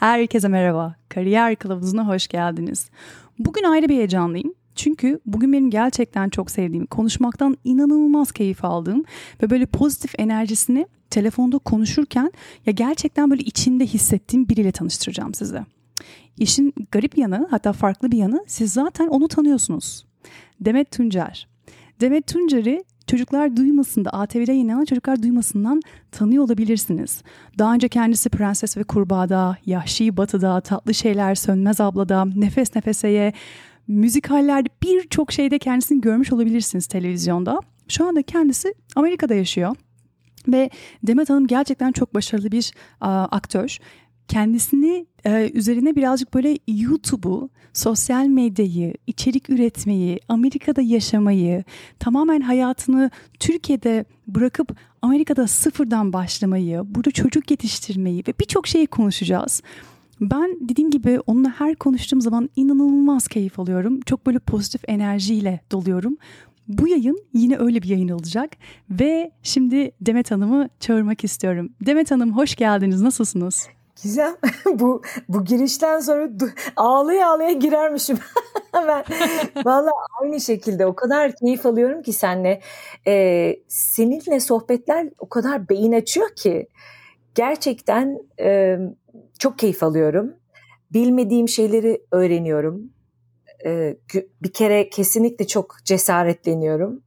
Herkese merhaba. Kariyer Kılavuzu'na hoş geldiniz. Bugün ayrı bir heyecanlıyım. Çünkü bugün benim gerçekten çok sevdiğim, konuşmaktan inanılmaz keyif aldığım ve böyle pozitif enerjisini telefonda konuşurken ya gerçekten böyle içinde hissettiğim biriyle tanıştıracağım size. İşin garip yanı hatta farklı bir yanı siz zaten onu tanıyorsunuz. Demet Tuncer. Demet Tuncer'i Çocuklar Duymasın da ATV'de yayınlanan Çocuklar Duymasın'dan tanıyor olabilirsiniz. Daha önce kendisi Prenses ve Kurbağa'da, Yahşi Batı'da, Tatlı Şeyler, Sönmez Abla'da, Nefes Nefese'ye, müzikallerde birçok şeyde kendisini görmüş olabilirsiniz televizyonda. Şu anda kendisi Amerika'da yaşıyor. Ve Demet Hanım gerçekten çok başarılı bir a, aktör kendisini e, üzerine birazcık böyle YouTube'u, sosyal medyayı, içerik üretmeyi, Amerika'da yaşamayı, tamamen hayatını Türkiye'de bırakıp Amerika'da sıfırdan başlamayı, burada çocuk yetiştirmeyi ve birçok şeyi konuşacağız. Ben dediğim gibi onunla her konuştuğum zaman inanılmaz keyif alıyorum. Çok böyle pozitif enerjiyle doluyorum. Bu yayın yine öyle bir yayın olacak ve şimdi Demet Hanım'ı çağırmak istiyorum. Demet Hanım hoş geldiniz. Nasılsınız? Gizem bu bu girişten sonra ağlaya ağlaya girermişim. ben valla aynı şekilde o kadar keyif alıyorum ki senle. Ee, seninle sohbetler o kadar beyin açıyor ki gerçekten e, çok keyif alıyorum. Bilmediğim şeyleri öğreniyorum. Ee, bir kere kesinlikle çok cesaretleniyorum.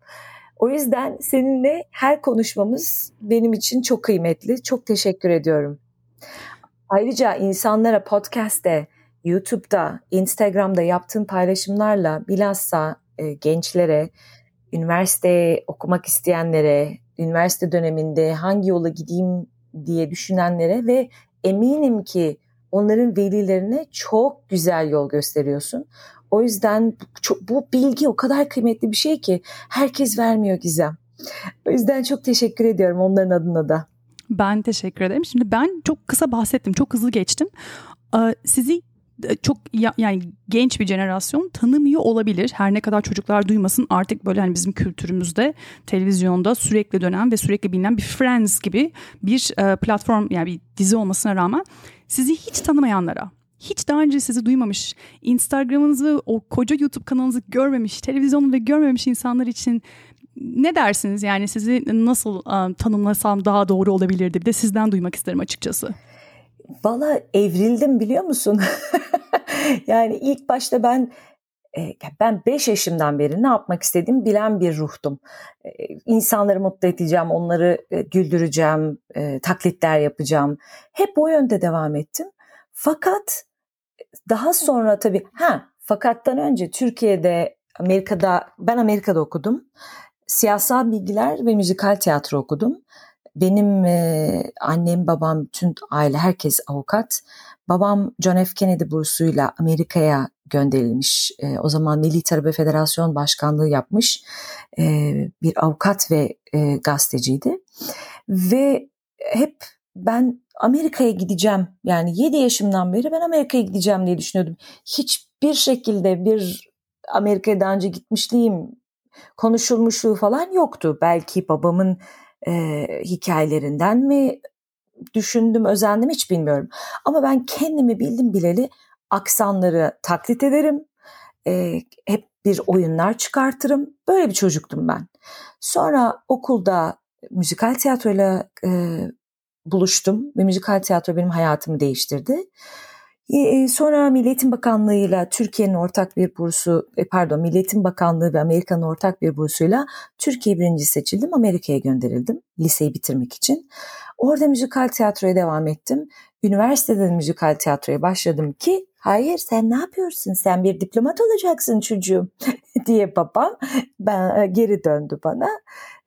O yüzden seninle her konuşmamız benim için çok kıymetli. Çok teşekkür ediyorum. Ayrıca insanlara podcast'te, YouTube'da, Instagram'da yaptığın paylaşımlarla bilhassa e, gençlere, üniversite okumak isteyenlere, üniversite döneminde hangi yola gideyim diye düşünenlere ve eminim ki onların velilerine çok güzel yol gösteriyorsun. O yüzden çok, bu bilgi o kadar kıymetli bir şey ki herkes vermiyor Gizem. O yüzden çok teşekkür ediyorum onların adına da. Ben teşekkür ederim. Şimdi ben çok kısa bahsettim, çok hızlı geçtim. Ee, sizi e, çok yani genç bir jenerasyon tanımıyor olabilir. Her ne kadar çocuklar duymasın artık böyle hani bizim kültürümüzde televizyonda sürekli dönen ve sürekli bilinen bir Friends gibi bir e, platform yani bir dizi olmasına rağmen sizi hiç tanımayanlara hiç daha önce sizi duymamış, Instagram'ınızı, o koca YouTube kanalınızı görmemiş, televizyonda görmemiş insanlar için ne dersiniz yani sizi nasıl um, tanımlasam daha doğru olabilirdi bir de sizden duymak isterim açıkçası. Valla evrildim biliyor musun? yani ilk başta ben e, ben 5 yaşımdan beri ne yapmak istediğimi bilen bir ruhtum. E, insanları mutlu edeceğim, onları e, güldüreceğim, taklitler yapacağım. Hep o yönde devam ettim. Fakat daha sonra tabii ha fakattan önce Türkiye'de Amerika'da ben Amerika'da okudum siyasal bilgiler ve müzikal tiyatro okudum. Benim e, annem, babam, bütün aile herkes avukat. Babam John F. Kennedy bursuyla Amerika'ya gönderilmiş. E, o zaman Milli Tarabe Federasyon Başkanlığı yapmış e, bir avukat ve e, gazeteciydi. Ve hep ben Amerika'ya gideceğim yani 7 yaşımdan beri ben Amerika'ya gideceğim diye düşünüyordum. Hiçbir şekilde bir Amerika'ya daha önce gitmişliğim konuşulmuşluğu falan yoktu. Belki babamın e, hikayelerinden mi düşündüm, özendim hiç bilmiyorum. Ama ben kendimi bildim bileli aksanları taklit ederim. E, hep bir oyunlar çıkartırım. Böyle bir çocuktum ben. Sonra okulda müzikal tiyatroyla e, buluştum ve müzikal tiyatro benim hayatımı değiştirdi. E, sonra Milliyetin Bakanlığı ile Türkiye'nin ortak bir bursu, e, pardon Milliyetin Bakanlığı ve Amerika'nın ortak bir bursuyla Türkiye birinci seçildim. Amerika'ya gönderildim liseyi bitirmek için. Orada müzikal tiyatroya devam ettim. Üniversitede müzikal tiyatroya başladım ki hayır sen ne yapıyorsun sen bir diplomat olacaksın çocuğum diye babam ben, e, geri döndü bana.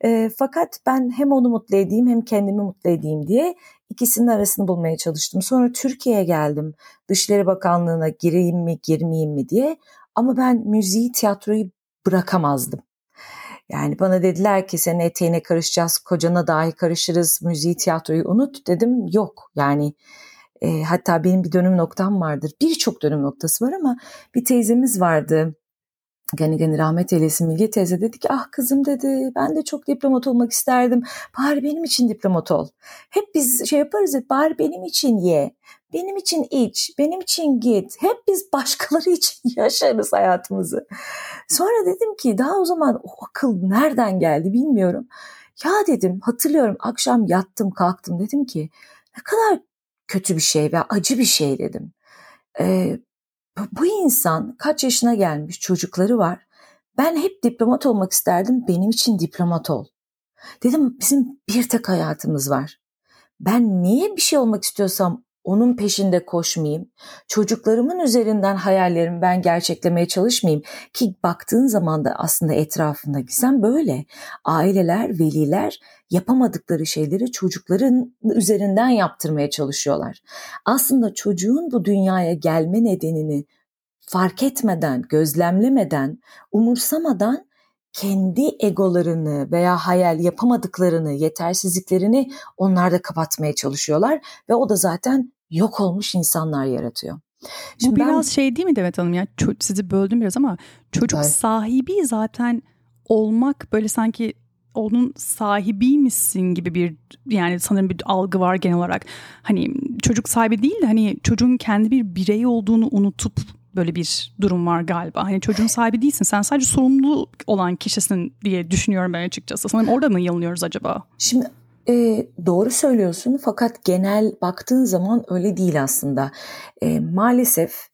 E, fakat ben hem onu mutlu edeyim hem kendimi mutlu edeyim diye ikisinin arasını bulmaya çalıştım. Sonra Türkiye'ye geldim. Dışişleri Bakanlığı'na gireyim mi girmeyeyim mi diye. Ama ben müziği, tiyatroyu bırakamazdım. Yani bana dediler ki senin eteğine karışacağız, kocana dahi karışırız, müziği, tiyatroyu unut. Dedim yok yani e, hatta benim bir dönüm noktam vardır. Birçok dönüm noktası var ama bir teyzemiz vardı. Gani Gani rahmet eylesin Milge teyze dedi ki ah kızım dedi ben de çok diplomat olmak isterdim. Bari benim için diplomat ol. Hep biz şey yaparız ya bari benim için ye. Benim için iç, benim için git. Hep biz başkaları için yaşarız hayatımızı. Sonra dedim ki daha o zaman o akıl nereden geldi bilmiyorum. Ya dedim hatırlıyorum akşam yattım kalktım dedim ki ne kadar kötü bir şey ve acı bir şey dedim. Ee, bu insan kaç yaşına gelmiş çocukları var. Ben hep diplomat olmak isterdim benim için diplomat ol. Dedim bizim bir tek hayatımız var. Ben niye bir şey olmak istiyorsam onun peşinde koşmayayım. Çocuklarımın üzerinden hayallerimi ben gerçeklemeye çalışmayayım. Ki baktığın zaman da aslında etrafında gizem böyle. Aileler, veliler yapamadıkları şeyleri çocukların üzerinden yaptırmaya çalışıyorlar. Aslında çocuğun bu dünyaya gelme nedenini fark etmeden, gözlemlemeden, umursamadan kendi egolarını veya hayal yapamadıklarını, yetersizliklerini onlar da kapatmaya çalışıyorlar ve o da zaten yok olmuş insanlar yaratıyor. Şimdi Bu biraz ben, şey değil mi Demet Hanım ya sizi böldüm biraz ama çocuk evet. sahibi zaten olmak böyle sanki onun sahibiymişsin gibi bir yani sanırım bir algı var genel olarak. Hani çocuk sahibi değil de hani çocuğun kendi bir birey olduğunu unutup böyle bir durum var galiba. Hani çocuğun sahibi değilsin. Sen sadece sorumlu olan kişisin diye düşünüyorum ben açıkçası. Sanırım orada mı yanılıyoruz acaba? Şimdi e, doğru söylüyorsun fakat genel baktığın zaman öyle değil aslında. E, maalesef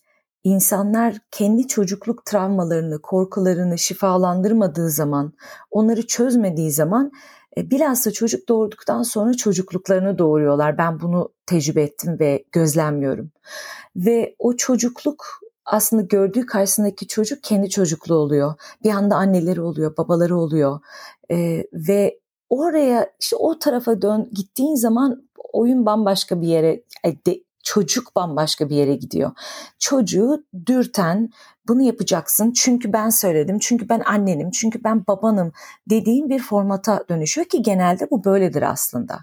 insanlar kendi çocukluk travmalarını, korkularını şifalandırmadığı zaman, onları çözmediği zaman e, bilhassa çocuk doğurduktan sonra çocukluklarını doğuruyorlar. Ben bunu tecrübe ettim ve gözlemliyorum. Ve o çocukluk aslında gördüğü karşısındaki çocuk kendi çocukluğu oluyor. Bir anda anneleri oluyor, babaları oluyor. Ee, ve oraya işte o tarafa dön gittiğin zaman oyun bambaşka bir yere çocuk bambaşka bir yere gidiyor. Çocuğu dürten bunu yapacaksın çünkü ben söyledim, çünkü ben annenim, çünkü ben babanım dediğin bir formata dönüşüyor ki genelde bu böyledir aslında.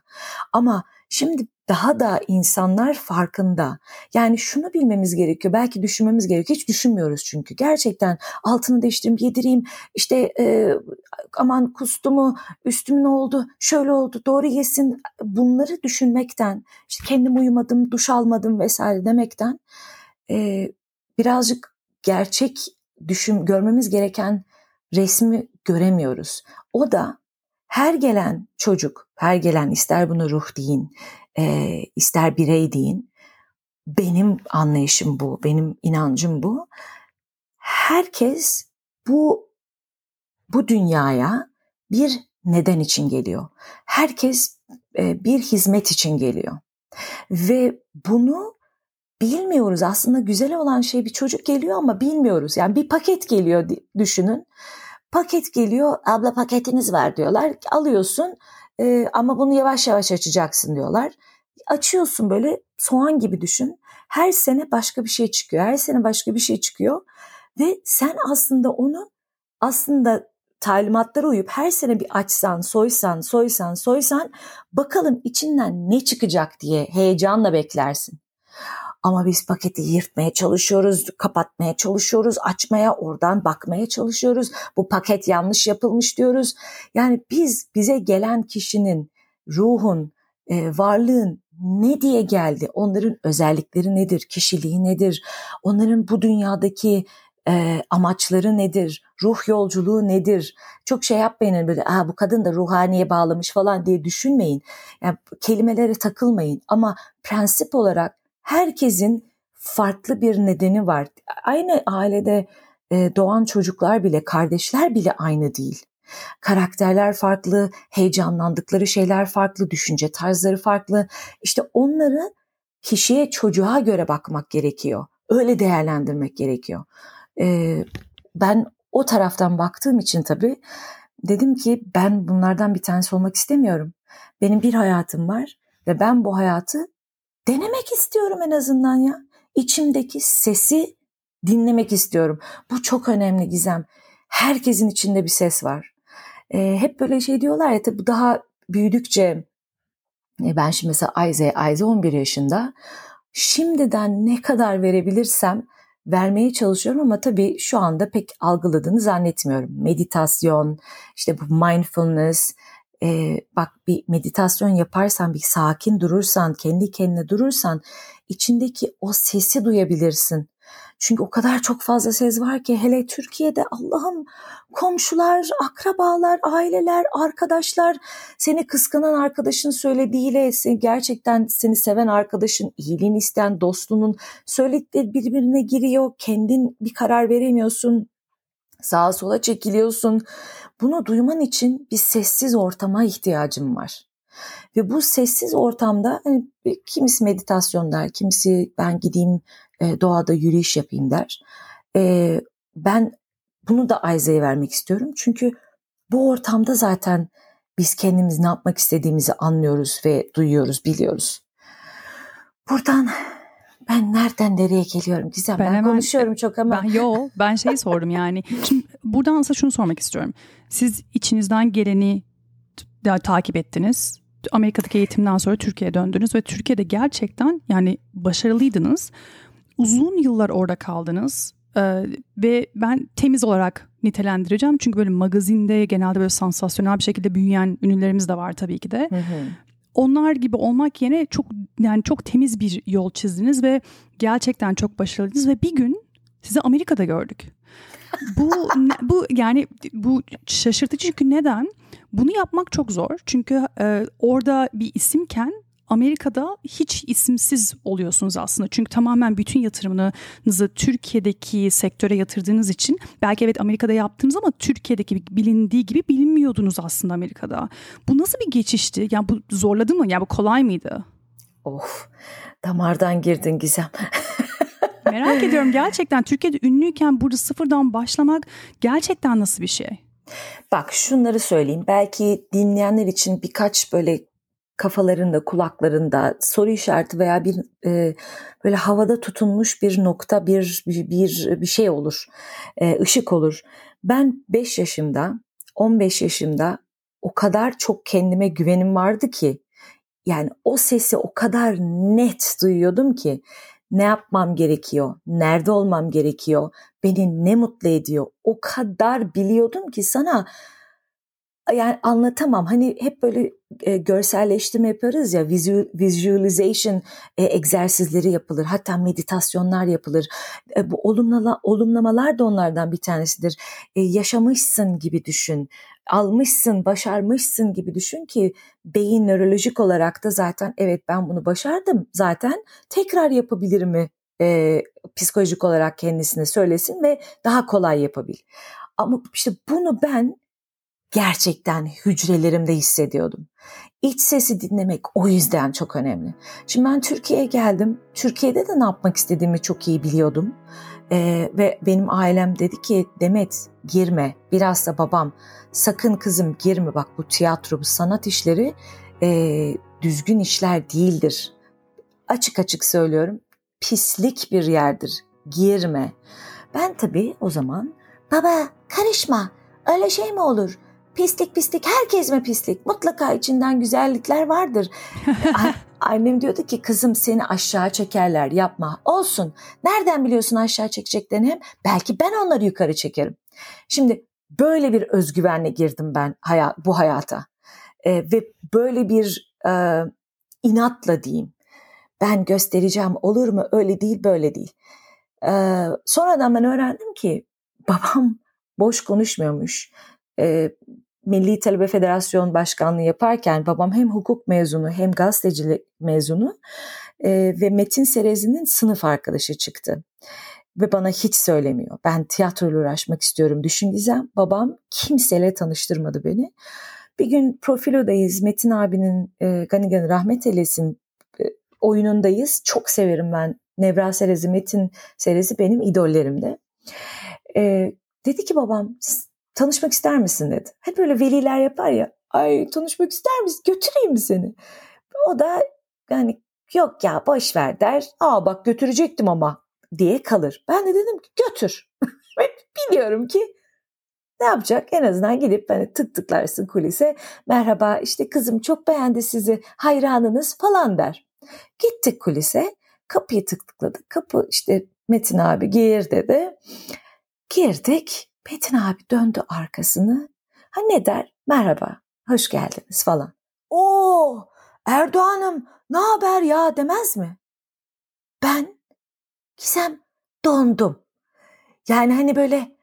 Ama şimdi daha da insanlar farkında. Yani şunu bilmemiz gerekiyor. Belki düşünmemiz gerekiyor. Hiç düşünmüyoruz çünkü. Gerçekten altını değiştireyim, yedireyim. İşte e, aman kustu mu, üstüm ne oldu, şöyle oldu, doğru yesin. Bunları düşünmekten, işte kendim uyumadım, duş almadım vesaire demekten e, birazcık gerçek düşün, görmemiz gereken resmi göremiyoruz. O da her gelen çocuk, her gelen ister bunu ruh deyin, e, ister birey deyin. Benim anlayışım bu, benim inancım bu. Herkes bu bu dünyaya bir neden için geliyor. Herkes e, bir hizmet için geliyor. Ve bunu bilmiyoruz. Aslında güzel olan şey bir çocuk geliyor ama bilmiyoruz. Yani bir paket geliyor düşünün. Paket geliyor, abla paketiniz var diyorlar. Alıyorsun e, ama bunu yavaş yavaş açacaksın diyorlar. Açıyorsun böyle soğan gibi düşün. Her sene başka bir şey çıkıyor. Her sene başka bir şey çıkıyor. Ve sen aslında onu aslında talimatlara uyup her sene bir açsan, soysan, soysan, soysan bakalım içinden ne çıkacak diye heyecanla beklersin. Ama biz paketi yırtmaya çalışıyoruz, kapatmaya çalışıyoruz, açmaya, oradan bakmaya çalışıyoruz. Bu paket yanlış yapılmış diyoruz. Yani biz bize gelen kişinin, ruhun, e, varlığın ne diye geldi? Onların özellikleri nedir? Kişiliği nedir? Onların bu dünyadaki e, amaçları nedir? Ruh yolculuğu nedir? Çok şey yapmayın böyle Aa, bu kadın da ruhaniye bağlamış falan diye düşünmeyin. Yani kelimelere takılmayın ama prensip olarak herkesin farklı bir nedeni var. Aynı ailede e, doğan çocuklar bile, kardeşler bile aynı değil. Karakterler farklı, heyecanlandıkları şeyler farklı, düşünce tarzları farklı. İşte onları kişiye, çocuğa göre bakmak gerekiyor. Öyle değerlendirmek gerekiyor. Ee, ben o taraftan baktığım için tabii dedim ki ben bunlardan bir tanesi olmak istemiyorum. Benim bir hayatım var ve ben bu hayatı denemek istiyorum en azından ya. İçimdeki sesi dinlemek istiyorum. Bu çok önemli Gizem. Herkesin içinde bir ses var. Ee, hep böyle şey diyorlar ya tabii daha büyüdükçe e, ben şimdi mesela Ayze, Ayze 11 yaşında şimdiden ne kadar verebilirsem vermeye çalışıyorum ama tabii şu anda pek algıladığını zannetmiyorum. Meditasyon, işte bu mindfulness, e, bak bir meditasyon yaparsan, bir sakin durursan, kendi kendine durursan içindeki o sesi duyabilirsin. Çünkü o kadar çok fazla ses var ki hele Türkiye'de Allah'ım komşular, akrabalar, aileler, arkadaşlar, seni kıskanan arkadaşın söylediğiyle seni, gerçekten seni seven arkadaşın, iyiliğini isteyen dostunun söyledikleri birbirine giriyor. Kendin bir karar veremiyorsun. Sağa sola çekiliyorsun. Bunu duyman için bir sessiz ortama ihtiyacım var. Ve bu sessiz ortamda hani, kimisi meditasyon der, kimisi ben gideyim e, doğada yürüyüş yapayım der. E, ben bunu da Ayza'ya vermek istiyorum. Çünkü bu ortamda zaten biz kendimiz ne yapmak istediğimizi anlıyoruz ve duyuyoruz, biliyoruz. Buradan ben nereden nereye geliyorum Gizem? Ben, ben hemen, konuşuyorum çok ama. Ben, yo ben şeyi sordum yani. Şimdi buradan aslında şunu sormak istiyorum. Siz içinizden geleni da, takip ettiniz. Amerika'daki eğitimden sonra Türkiye'ye döndünüz ve Türkiye'de gerçekten yani başarılıydınız. Uzun yıllar orada kaldınız ee, ve ben temiz olarak nitelendireceğim. Çünkü böyle magazinde genelde böyle sansasyonel bir şekilde büyüyen ünlülerimiz de var tabii ki de. Hı hı. Onlar gibi olmak yerine çok yani çok temiz bir yol çizdiniz ve gerçekten çok başarılıydınız ve bir gün sizi Amerika'da gördük. Bu bu yani bu şaşırtıcı çünkü neden? Bunu yapmak çok zor. Çünkü e, orada bir isimken Amerika'da hiç isimsiz oluyorsunuz aslında. Çünkü tamamen bütün yatırımınızı Türkiye'deki sektöre yatırdığınız için belki evet Amerika'da yaptınız ama Türkiye'deki bilindiği gibi bilinmiyordunuz aslında Amerika'da. Bu nasıl bir geçişti? Yani bu zorladı mı? Yani bu kolay mıydı? Of damardan girdin Gizem. Merak ediyorum gerçekten Türkiye'de ünlüyken burada sıfırdan başlamak gerçekten nasıl bir şey? Bak şunları söyleyeyim. Belki dinleyenler için birkaç böyle kafalarında, kulaklarında soru işareti veya bir e, böyle havada tutunmuş bir nokta, bir bir bir şey olur. E, ışık olur. Ben 5 yaşımda, 15 yaşımda o kadar çok kendime güvenim vardı ki yani o sesi o kadar net duyuyordum ki ne yapmam gerekiyor, nerede olmam gerekiyor, beni ne mutlu ediyor. O kadar biliyordum ki sana yani anlatamam. Hani hep böyle e, görselleştirme yaparız ya visualization e, egzersizleri yapılır. Hatta meditasyonlar yapılır. E, bu olumlama, olumlamalar da onlardan bir tanesidir. E, yaşamışsın gibi düşün. Almışsın, başarmışsın gibi düşün ki beyin nörolojik olarak da zaten evet ben bunu başardım zaten tekrar yapabilir mi e, psikolojik olarak kendisine söylesin ve daha kolay yapabil. Ama işte bunu ben gerçekten hücrelerimde hissediyordum. İç sesi dinlemek o yüzden çok önemli. Şimdi ben Türkiye'ye geldim. Türkiye'de de ne yapmak istediğimi çok iyi biliyordum. Ee, ve benim ailem dedi ki Demet girme. Biraz da babam sakın kızım girme. Bak bu tiyatro, bu sanat işleri e, düzgün işler değildir. Açık açık söylüyorum. Pislik bir yerdir. Girme. Ben tabii o zaman baba karışma öyle şey mi olur? pislik pislik herkes mi pislik? Mutlaka içinden güzellikler vardır. Annem diyordu ki kızım seni aşağı çekerler yapma. Olsun. Nereden biliyorsun aşağı çekeceklerini hem? Belki ben onları yukarı çekerim. Şimdi böyle bir özgüvenle girdim ben hayat, bu hayata. Ee, ve böyle bir e, inatla diyeyim. Ben göstereceğim olur mu? Öyle değil böyle değil. Ee, sonradan ben öğrendim ki babam boş konuşmuyormuş e, Milli Talebe Federasyon Başkanlığı yaparken babam hem hukuk mezunu hem gazetecilik mezunu e, ve Metin Serezi'nin sınıf arkadaşı çıktı. Ve bana hiç söylemiyor. Ben tiyatroyla uğraşmak istiyorum düşün. Babam kimseyle tanıştırmadı beni. Bir gün profilodayız. Metin abinin e, Ganigan rahmet eylesin e, oyunundayız. Çok severim ben. Nevra Serezi, Metin Serezi benim idollerimde. E, dedi ki babam tanışmak ister misin dedi. Hep böyle veliler yapar ya. Ay tanışmak ister misin? Götüreyim mi seni? O da yani yok ya boş ver der. Aa bak götürecektim ama diye kalır. Ben de dedim ki götür. Biliyorum ki ne yapacak? En azından gidip hani tık tıklarsın kulise. Merhaba işte kızım çok beğendi sizi hayranınız falan der. Gittik kulise kapıyı tık tıkladık. Kapı işte Metin abi gir dedi. Girdik. Metin abi döndü arkasını. Ha ne der? Merhaba, hoş geldiniz falan. Oo, Erdoğan'ım ne haber ya demez mi? Ben Gizem dondum. Yani hani böyle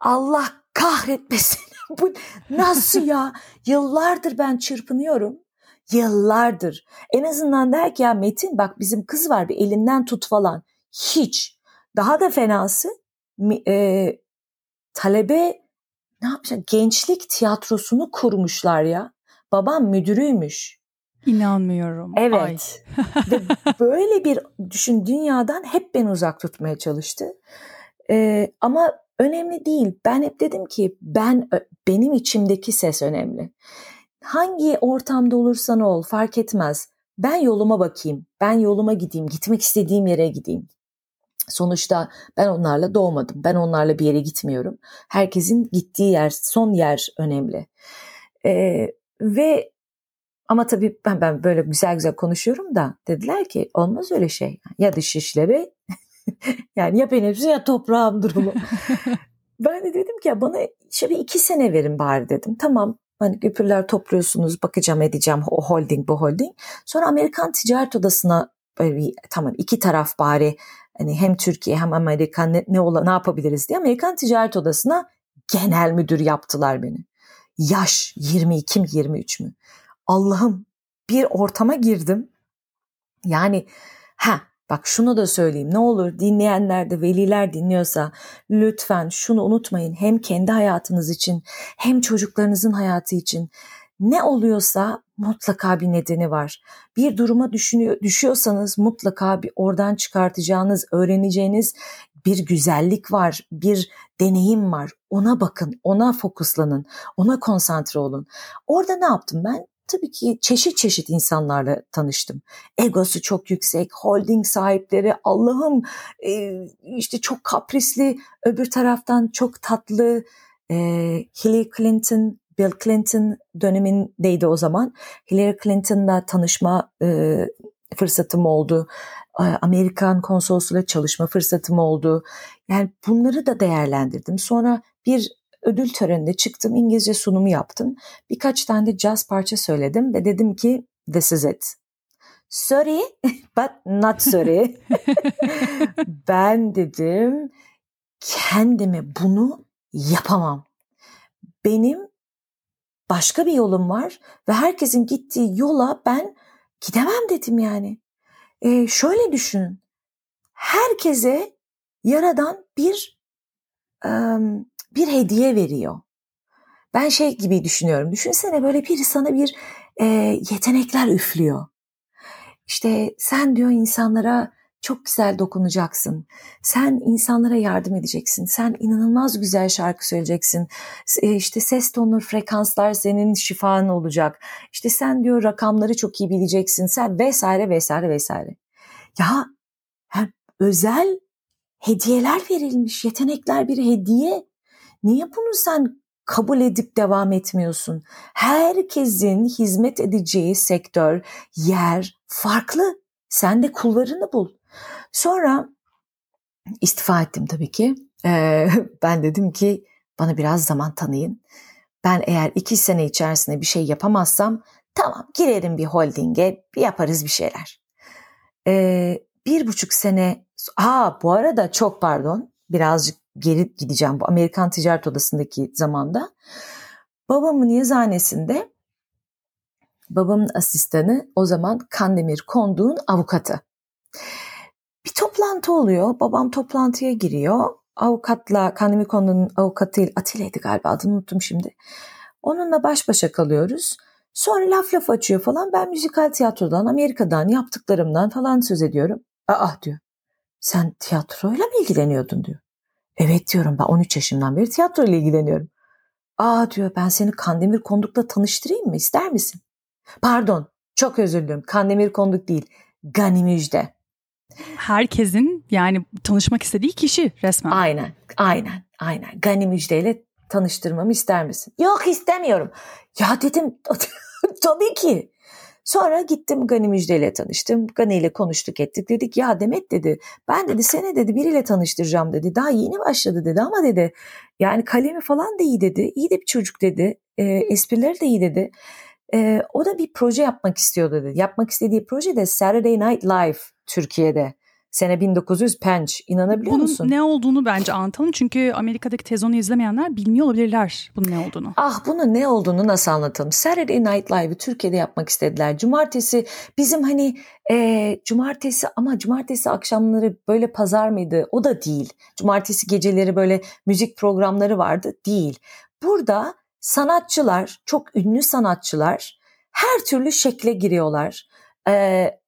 Allah kahretmesin. Bu nasıl ya? Yıllardır ben çırpınıyorum. Yıllardır. En azından der ki ya Metin bak bizim kız var bir elinden tut falan. Hiç. Daha da fenası talebe ne yapacak? Gençlik tiyatrosunu kurmuşlar ya. Babam müdürüymüş. İnanmıyorum. Evet. Ve böyle bir düşün dünyadan hep beni uzak tutmaya çalıştı. Ee, ama önemli değil. Ben hep dedim ki ben benim içimdeki ses önemli. Hangi ortamda olursan ol fark etmez. Ben yoluma bakayım. Ben yoluma gideyim. Gitmek istediğim yere gideyim. Sonuçta ben onlarla doğmadım. Ben onlarla bir yere gitmiyorum. Herkesin gittiği yer, son yer önemli. Ee, ve ama tabii ben, ben böyle güzel güzel konuşuyorum da dediler ki olmaz öyle şey. Ya dış işleri yani ya benim ya toprağım durumu. ben de dedim ki ya bana şöyle iki sene verin bari dedim. Tamam hani güpürler topluyorsunuz bakacağım edeceğim o holding bu holding. Sonra Amerikan Ticaret Odası'na böyle bir, tamam iki taraf bari hani hem Türkiye hem Amerika ne, ne, ola, ne yapabiliriz diye Amerikan Ticaret Odası'na genel müdür yaptılar beni. Yaş 22 mi 23 mü? Allah'ım bir ortama girdim. Yani ha bak şunu da söyleyeyim ne olur dinleyenler de veliler dinliyorsa lütfen şunu unutmayın hem kendi hayatınız için hem çocuklarınızın hayatı için ne oluyorsa mutlaka bir nedeni var. Bir duruma düşünüyor, düşüyorsanız mutlaka bir oradan çıkartacağınız, öğreneceğiniz bir güzellik var, bir deneyim var. Ona bakın, ona fokuslanın, ona konsantre olun. Orada ne yaptım ben? tabii ki çeşit çeşit insanlarla tanıştım. Egosu çok yüksek, holding sahipleri, Allah'ım e, işte çok kaprisli, öbür taraftan çok tatlı. E, Hillary Clinton, Bill Clinton dönemindeydi o zaman. Hillary Clinton'la tanışma e, fırsatım oldu. Amerikan konsolosluğuyla çalışma fırsatım oldu. Yani bunları da değerlendirdim. Sonra bir ödül töreninde çıktım İngilizce sunumu yaptım. Birkaç tane de jazz parça söyledim ve dedim ki this is it. Sorry but not sorry. ben dedim kendime bunu yapamam. Benim başka bir yolum var ve herkesin gittiği yola ben gidemem dedim yani. Ee, şöyle düşünün. Herkese yaradan bir um, bir hediye veriyor. Ben şey gibi düşünüyorum. Düşünsene böyle biri sana bir e, yetenekler üflüyor. İşte sen diyor insanlara çok güzel dokunacaksın. Sen insanlara yardım edeceksin. Sen inanılmaz güzel şarkı söyleyeceksin. E, işte ses tonu, frekanslar senin şifan olacak. İşte sen diyor rakamları çok iyi bileceksin. Sen vesaire vesaire vesaire. Ya hem özel hediyeler verilmiş. Yetenekler bir hediye. Niye bunu sen kabul edip devam etmiyorsun? Herkesin hizmet edeceği sektör, yer farklı. Sen de kullarını bul. Sonra istifa ettim tabii ki. Ee, ben dedim ki bana biraz zaman tanıyın. Ben eğer iki sene içerisinde bir şey yapamazsam tamam girerim bir holdinge bir yaparız bir şeyler. Ee, bir buçuk sene ha bu arada çok pardon birazcık geri gideceğim bu Amerikan Ticaret Odası'ndaki zamanda. Babamın yazanesinde babamın asistanı o zaman Kandemir Konduğ'un avukatı. Bir toplantı oluyor. Babam toplantıya giriyor. Avukatla Kandemir Konduğ'un avukatı Atile'ydi galiba adını unuttum şimdi. Onunla baş başa kalıyoruz. Sonra laf laf açıyor falan. Ben müzikal tiyatrodan, Amerika'dan yaptıklarımdan falan söz ediyorum. Aa diyor. Sen tiyatroyla mı ilgileniyordun diyor. Evet diyorum ben 13 yaşımdan beri tiyatro ile ilgileniyorum. Aa diyor ben seni Kandemir Konduk'la tanıştırayım mı ister misin? Pardon çok özür dilerim Kandemir Konduk değil Gani Müjde. Herkesin yani tanışmak istediği kişi resmen. Aynen aynen aynen Gani Müjde ile tanıştırmamı ister misin? Yok istemiyorum. Ya dedim tabii ki. Sonra gittim Gani Müjde ile tanıştım. Gani ile konuştuk ettik. Dedik ya Demet dedi ben dedi seni dedi biriyle tanıştıracağım dedi. Daha yeni başladı dedi ama dedi yani kalemi falan da iyi dedi. İyi de bir çocuk dedi. E, esprileri de iyi dedi. E, o da bir proje yapmak istiyordu dedi. Yapmak istediği proje de Saturday Night Live Türkiye'de. Sene 1900 Pench. İnanabiliyor bunun musun? Bunun ne olduğunu bence anlatalım. Çünkü Amerika'daki tezonu izlemeyenler bilmiyor olabilirler bunun ne olduğunu. Ah bunun ne olduğunu nasıl anlatalım? Saturday Night Live'ı Türkiye'de yapmak istediler. Cumartesi bizim hani e, cumartesi ama cumartesi akşamları böyle pazar mıydı? O da değil. Cumartesi geceleri böyle müzik programları vardı. Değil. Burada sanatçılar, çok ünlü sanatçılar her türlü şekle giriyorlar. Ee,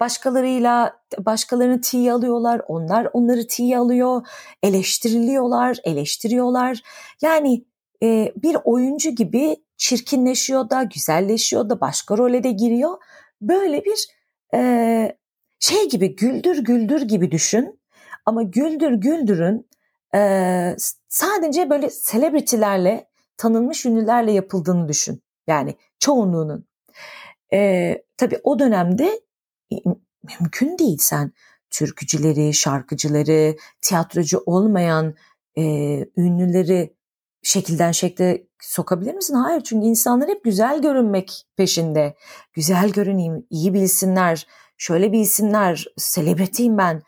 başkalarıyla başkalarını tiye alıyorlar, onlar onları tiye alıyor, eleştiriliyorlar, eleştiriyorlar. Yani e, bir oyuncu gibi çirkinleşiyor da, güzelleşiyor da, başka role de giriyor. Böyle bir e, şey gibi güldür güldür gibi düşün. Ama güldür güldürün e, sadece böyle selebritilerle, tanınmış ünlülerle yapıldığını düşün. Yani çoğunluğunun. E, tabii o dönemde mümkün değil sen türkücüleri, şarkıcıları, tiyatrocu olmayan e, ünlüleri şekilden şekle sokabilir misin? Hayır çünkü insanlar hep güzel görünmek peşinde. Güzel görüneyim, iyi bilsinler, şöyle bilsinler, selebritiyim ben.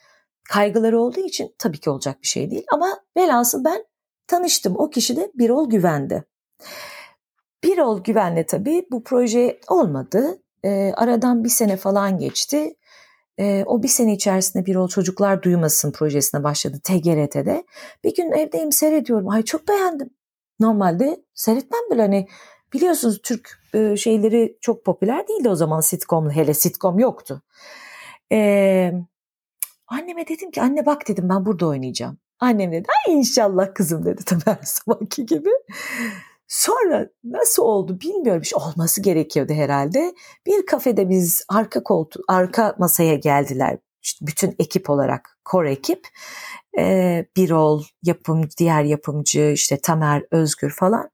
Kaygıları olduğu için tabii ki olacak bir şey değil. Ama velhasıl ben tanıştım. O kişi de Birol Güven'di. Birol Güven'le tabii bu proje olmadı. E, aradan bir sene falan geçti. E, o bir sene içerisinde bir ol çocuklar duymasın projesine başladı TGRT'de. Bir gün evdeyim seyrediyorum. Ay çok beğendim. Normalde seyretmem bile hani biliyorsunuz Türk e, şeyleri çok popüler değildi o zaman sitcom hele sitcom yoktu. E, anneme dedim ki anne bak dedim ben burada oynayacağım. Annem dedi inşallah kızım dedi tabii her zamanki gibi. Sonra nasıl oldu bilmiyorum. Olması gerekiyordu herhalde. Bir kafede biz arka koltuğu, arka masaya geldiler. İşte bütün ekip olarak, kor ekip. Ee, Birol, yapım, diğer yapımcı, işte Tamer, Özgür falan.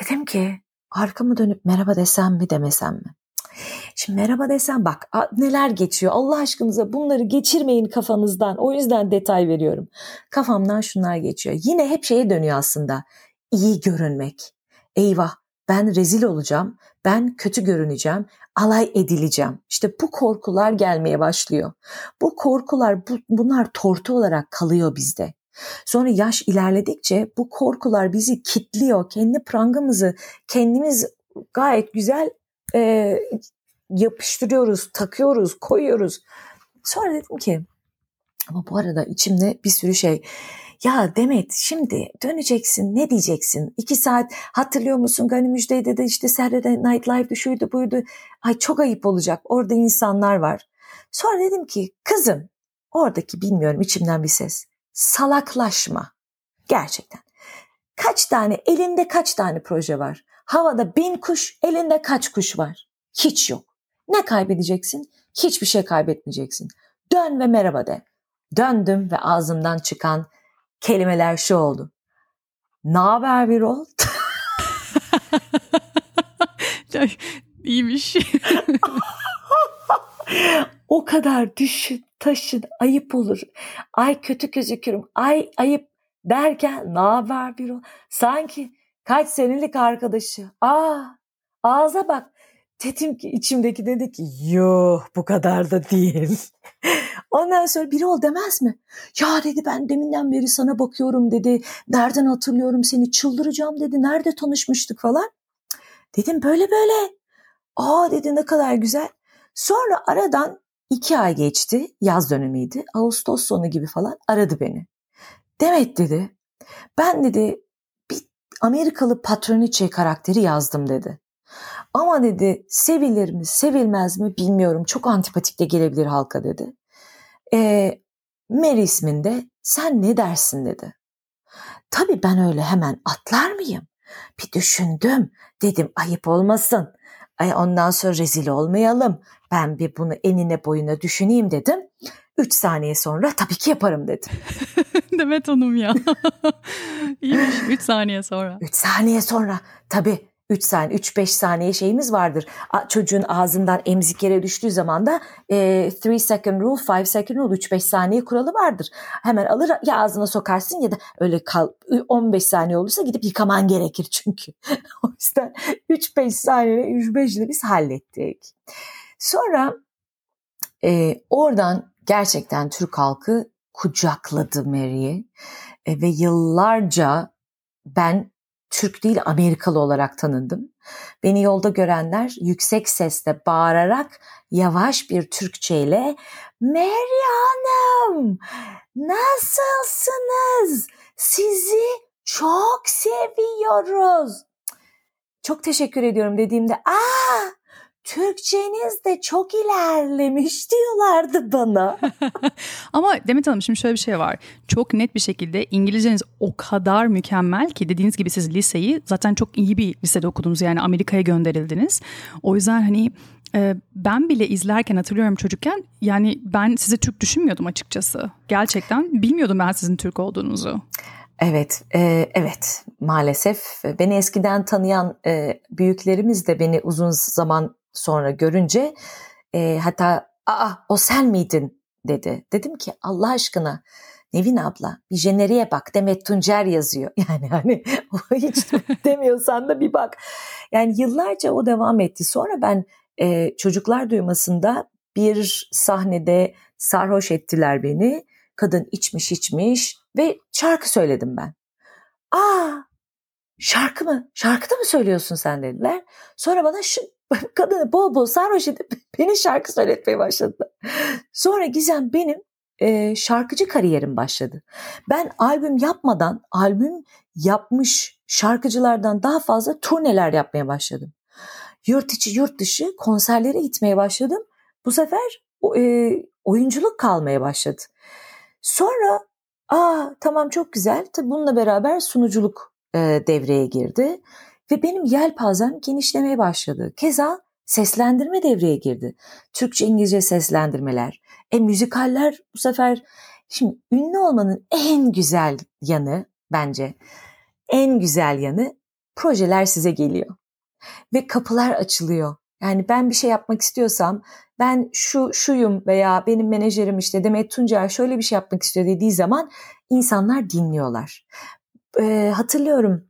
Dedim ki arkamı dönüp merhaba desem mi demesem mi? Şimdi merhaba desem bak neler geçiyor Allah aşkınıza bunları geçirmeyin kafanızdan o yüzden detay veriyorum. Kafamdan şunlar geçiyor. Yine hep şeye dönüyor aslında iyi görünmek. Eyvah ben rezil olacağım, ben kötü görüneceğim, alay edileceğim. İşte bu korkular gelmeye başlıyor. Bu korkular bu, bunlar tortu olarak kalıyor bizde. Sonra yaş ilerledikçe bu korkular bizi kitliyor. Kendi prangamızı kendimiz gayet güzel e, yapıştırıyoruz, takıyoruz, koyuyoruz. Sonra dedim ki ama bu arada içimde bir sürü şey ya Demet şimdi döneceksin ne diyeceksin? İki saat hatırlıyor musun Gani Müjde'de de işte Saturday Night Live'dı şuydu buydu. Ay çok ayıp olacak orada insanlar var. Sonra dedim ki kızım oradaki bilmiyorum içimden bir ses. Salaklaşma. Gerçekten. Kaç tane elinde kaç tane proje var? Havada bin kuş elinde kaç kuş var? Hiç yok. Ne kaybedeceksin? Hiçbir şey kaybetmeyeceksin. Dön ve merhaba de. Döndüm ve ağzımdan çıkan kelimeler şu oldu. Ne haber bir ol? İyiymiş. o kadar düşün, taşın, ayıp olur. Ay kötü gözükürüm, ay ayıp derken ne haber bir ol? Sanki kaç senelik arkadaşı. Aa, ağza bak. Dedim ki içimdeki dedi ki yok bu kadar da değil. Ondan sonra biri ol demez mi? Ya dedi ben deminden beri sana bakıyorum dedi. Nereden hatırlıyorum seni çıldıracağım dedi. Nerede tanışmıştık falan. Dedim böyle böyle. Aa dedi ne kadar güzel. Sonra aradan iki ay geçti. Yaz dönemiydi. Ağustos sonu gibi falan aradı beni. Demet dedi. Ben dedi Amerikalı patroniçe karakteri yazdım dedi. Ama dedi sevilir mi sevilmez mi bilmiyorum çok antipatik de gelebilir halka dedi. E, Mary isminde sen ne dersin dedi. Tabii ben öyle hemen atlar mıyım? Bir düşündüm. Dedim ayıp olmasın. Ay ondan sonra rezil olmayalım. Ben bir bunu enine boyuna düşüneyim dedim. Üç saniye sonra tabii ki yaparım dedim. Demet Hanım ya. İyiymiş üç saniye sonra. Üç saniye sonra tabii 3 saniye, 3-5 saniye şeyimiz vardır. Çocuğun ağzından emzik yere düştüğü zaman da 3 e, second rule, 5 second rule, 3-5 saniye kuralı vardır. Hemen alır ya ağzına sokarsın ya da öyle kal, 15 saniye olursa gidip yıkaman gerekir çünkü. o yüzden 3-5 saniyede 3-5'de biz hallettik. Sonra e, oradan gerçekten Türk halkı kucakladı Mary'i ve yıllarca ben Türk değil Amerikalı olarak tanındım. Beni yolda görenler yüksek sesle bağırarak yavaş bir Türkçeyle Mary Hanım nasılsınız? Sizi çok seviyoruz. Çok teşekkür ediyorum dediğimde aa Türkçeniz de çok ilerlemiş diyorlardı bana. Ama Demet Hanım şimdi şöyle bir şey var. Çok net bir şekilde İngilizceniz o kadar mükemmel ki dediğiniz gibi siz liseyi zaten çok iyi bir lisede okudunuz. Yani Amerika'ya gönderildiniz. O yüzden hani e, ben bile izlerken hatırlıyorum çocukken yani ben sizi Türk düşünmüyordum açıkçası. Gerçekten bilmiyordum ben sizin Türk olduğunuzu. Evet, e, evet maalesef beni eskiden tanıyan e, büyüklerimiz de beni uzun zaman sonra görünce e, hatta aa o sen miydin dedi. Dedim ki Allah aşkına Nevin abla bir jeneriğe bak Demet Tuncer yazıyor. Yani hani hiç demiyorsan da bir bak. Yani yıllarca o devam etti. Sonra ben e, çocuklar duymasında bir sahnede sarhoş ettiler beni. Kadın içmiş içmiş ve şarkı söyledim ben. Aa şarkı mı? Şarkı da mı söylüyorsun sen dediler. Sonra bana şu kadını bol bol sarhoş edip beni şarkı söyletmeye başladı. Sonra Gizem benim e, şarkıcı kariyerim başladı. Ben albüm yapmadan albüm yapmış şarkıcılardan daha fazla turneler yapmaya başladım. Yurt içi yurt dışı konserlere gitmeye başladım. Bu sefer e, oyunculuk kalmaya başladı. Sonra aa tamam çok güzel. Tabii bununla beraber sunuculuk e, devreye girdi. Ve benim yelpazem genişlemeye başladı. Keza seslendirme devreye girdi. Türkçe İngilizce seslendirmeler. E müzikaller bu sefer şimdi ünlü olmanın en güzel yanı bence en güzel yanı projeler size geliyor. Ve kapılar açılıyor. Yani ben bir şey yapmak istiyorsam ben şu şuyum veya benim menajerim işte Demet Tuncer şöyle bir şey yapmak istiyor dediği zaman insanlar dinliyorlar. Ee, hatırlıyorum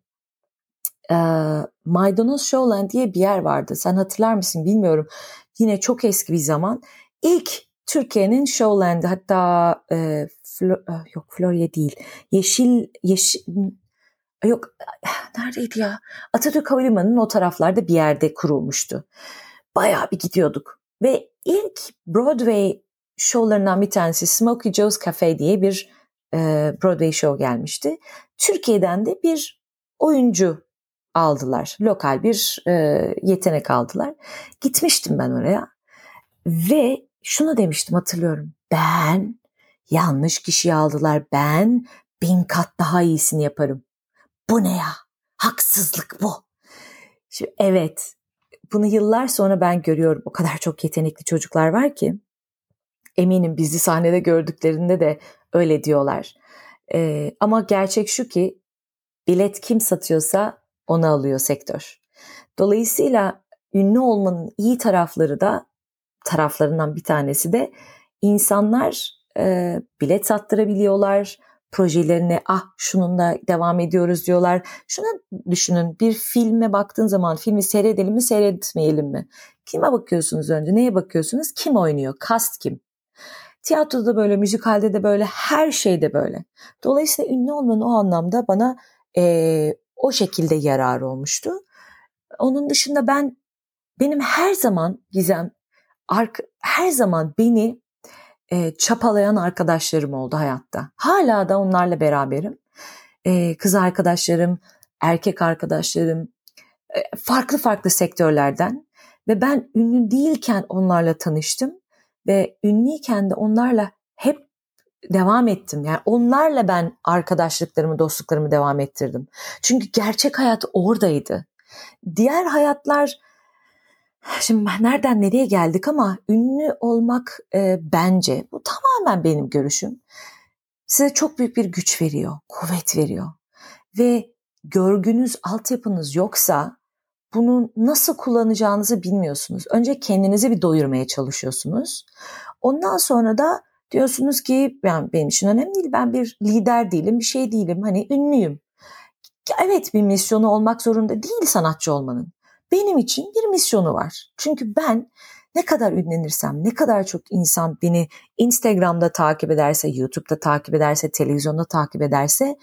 e, Maydanoz Showland diye bir yer vardı. Sen hatırlar mısın bilmiyorum. Yine çok eski bir zaman. İlk Türkiye'nin Showland'i hatta e, Flo, yok Florya değil. Yeşil yeşil yok neredeydi ya? Atatürk Havalimanı'nın o taraflarda bir yerde kurulmuştu. Bayağı bir gidiyorduk. Ve ilk Broadway şovlarından bir tanesi Smokey Joe's Cafe diye bir e, Broadway show gelmişti. Türkiye'den de bir oyuncu aldılar. Lokal bir e, yetenek aldılar. Gitmiştim ben oraya ve şunu demiştim hatırlıyorum. Ben yanlış kişiyi aldılar. Ben bin kat daha iyisini yaparım. Bu ne ya? Haksızlık bu. Şimdi, evet bunu yıllar sonra ben görüyorum. O kadar çok yetenekli çocuklar var ki. Eminim bizi sahnede gördüklerinde de öyle diyorlar. Ee, ama gerçek şu ki bilet kim satıyorsa onu alıyor sektör. Dolayısıyla ünlü olmanın iyi tarafları da taraflarından bir tanesi de insanlar e, bilet sattırabiliyorlar. Projelerine ah şununla devam ediyoruz diyorlar. Şunu düşünün bir filme baktığın zaman filmi seyredelim mi seyretmeyelim mi? Kime bakıyorsunuz önce? Neye bakıyorsunuz? Kim oynuyor? Cast kim? Tiyatroda böyle, müzikalde de böyle, her şeyde böyle. Dolayısıyla ünlü olmanın o anlamda bana e, o şekilde yarar olmuştu. Onun dışında ben benim her zaman Gizem her zaman beni e, çapalayan arkadaşlarım oldu hayatta. Hala da onlarla beraberim. E, kız arkadaşlarım, erkek arkadaşlarım, e, farklı farklı sektörlerden ve ben ünlü değilken onlarla tanıştım ve ünlüyken de onlarla hep devam ettim. Yani onlarla ben arkadaşlıklarımı, dostluklarımı devam ettirdim. Çünkü gerçek hayat oradaydı. Diğer hayatlar Şimdi nereden nereye geldik ama ünlü olmak e, bence bu tamamen benim görüşüm. Size çok büyük bir güç veriyor, kuvvet veriyor. Ve görgünüz, altyapınız yoksa bunu nasıl kullanacağınızı bilmiyorsunuz. Önce kendinizi bir doyurmaya çalışıyorsunuz. Ondan sonra da diyorsunuz ki ben benim için önemli değil. Ben bir lider değilim, bir şey değilim. Hani ünlüyüm. Evet bir misyonu olmak zorunda değil sanatçı olmanın. Benim için bir misyonu var. Çünkü ben ne kadar ünlenirsem, ne kadar çok insan beni Instagram'da takip ederse, YouTube'da takip ederse, televizyonda takip ederse,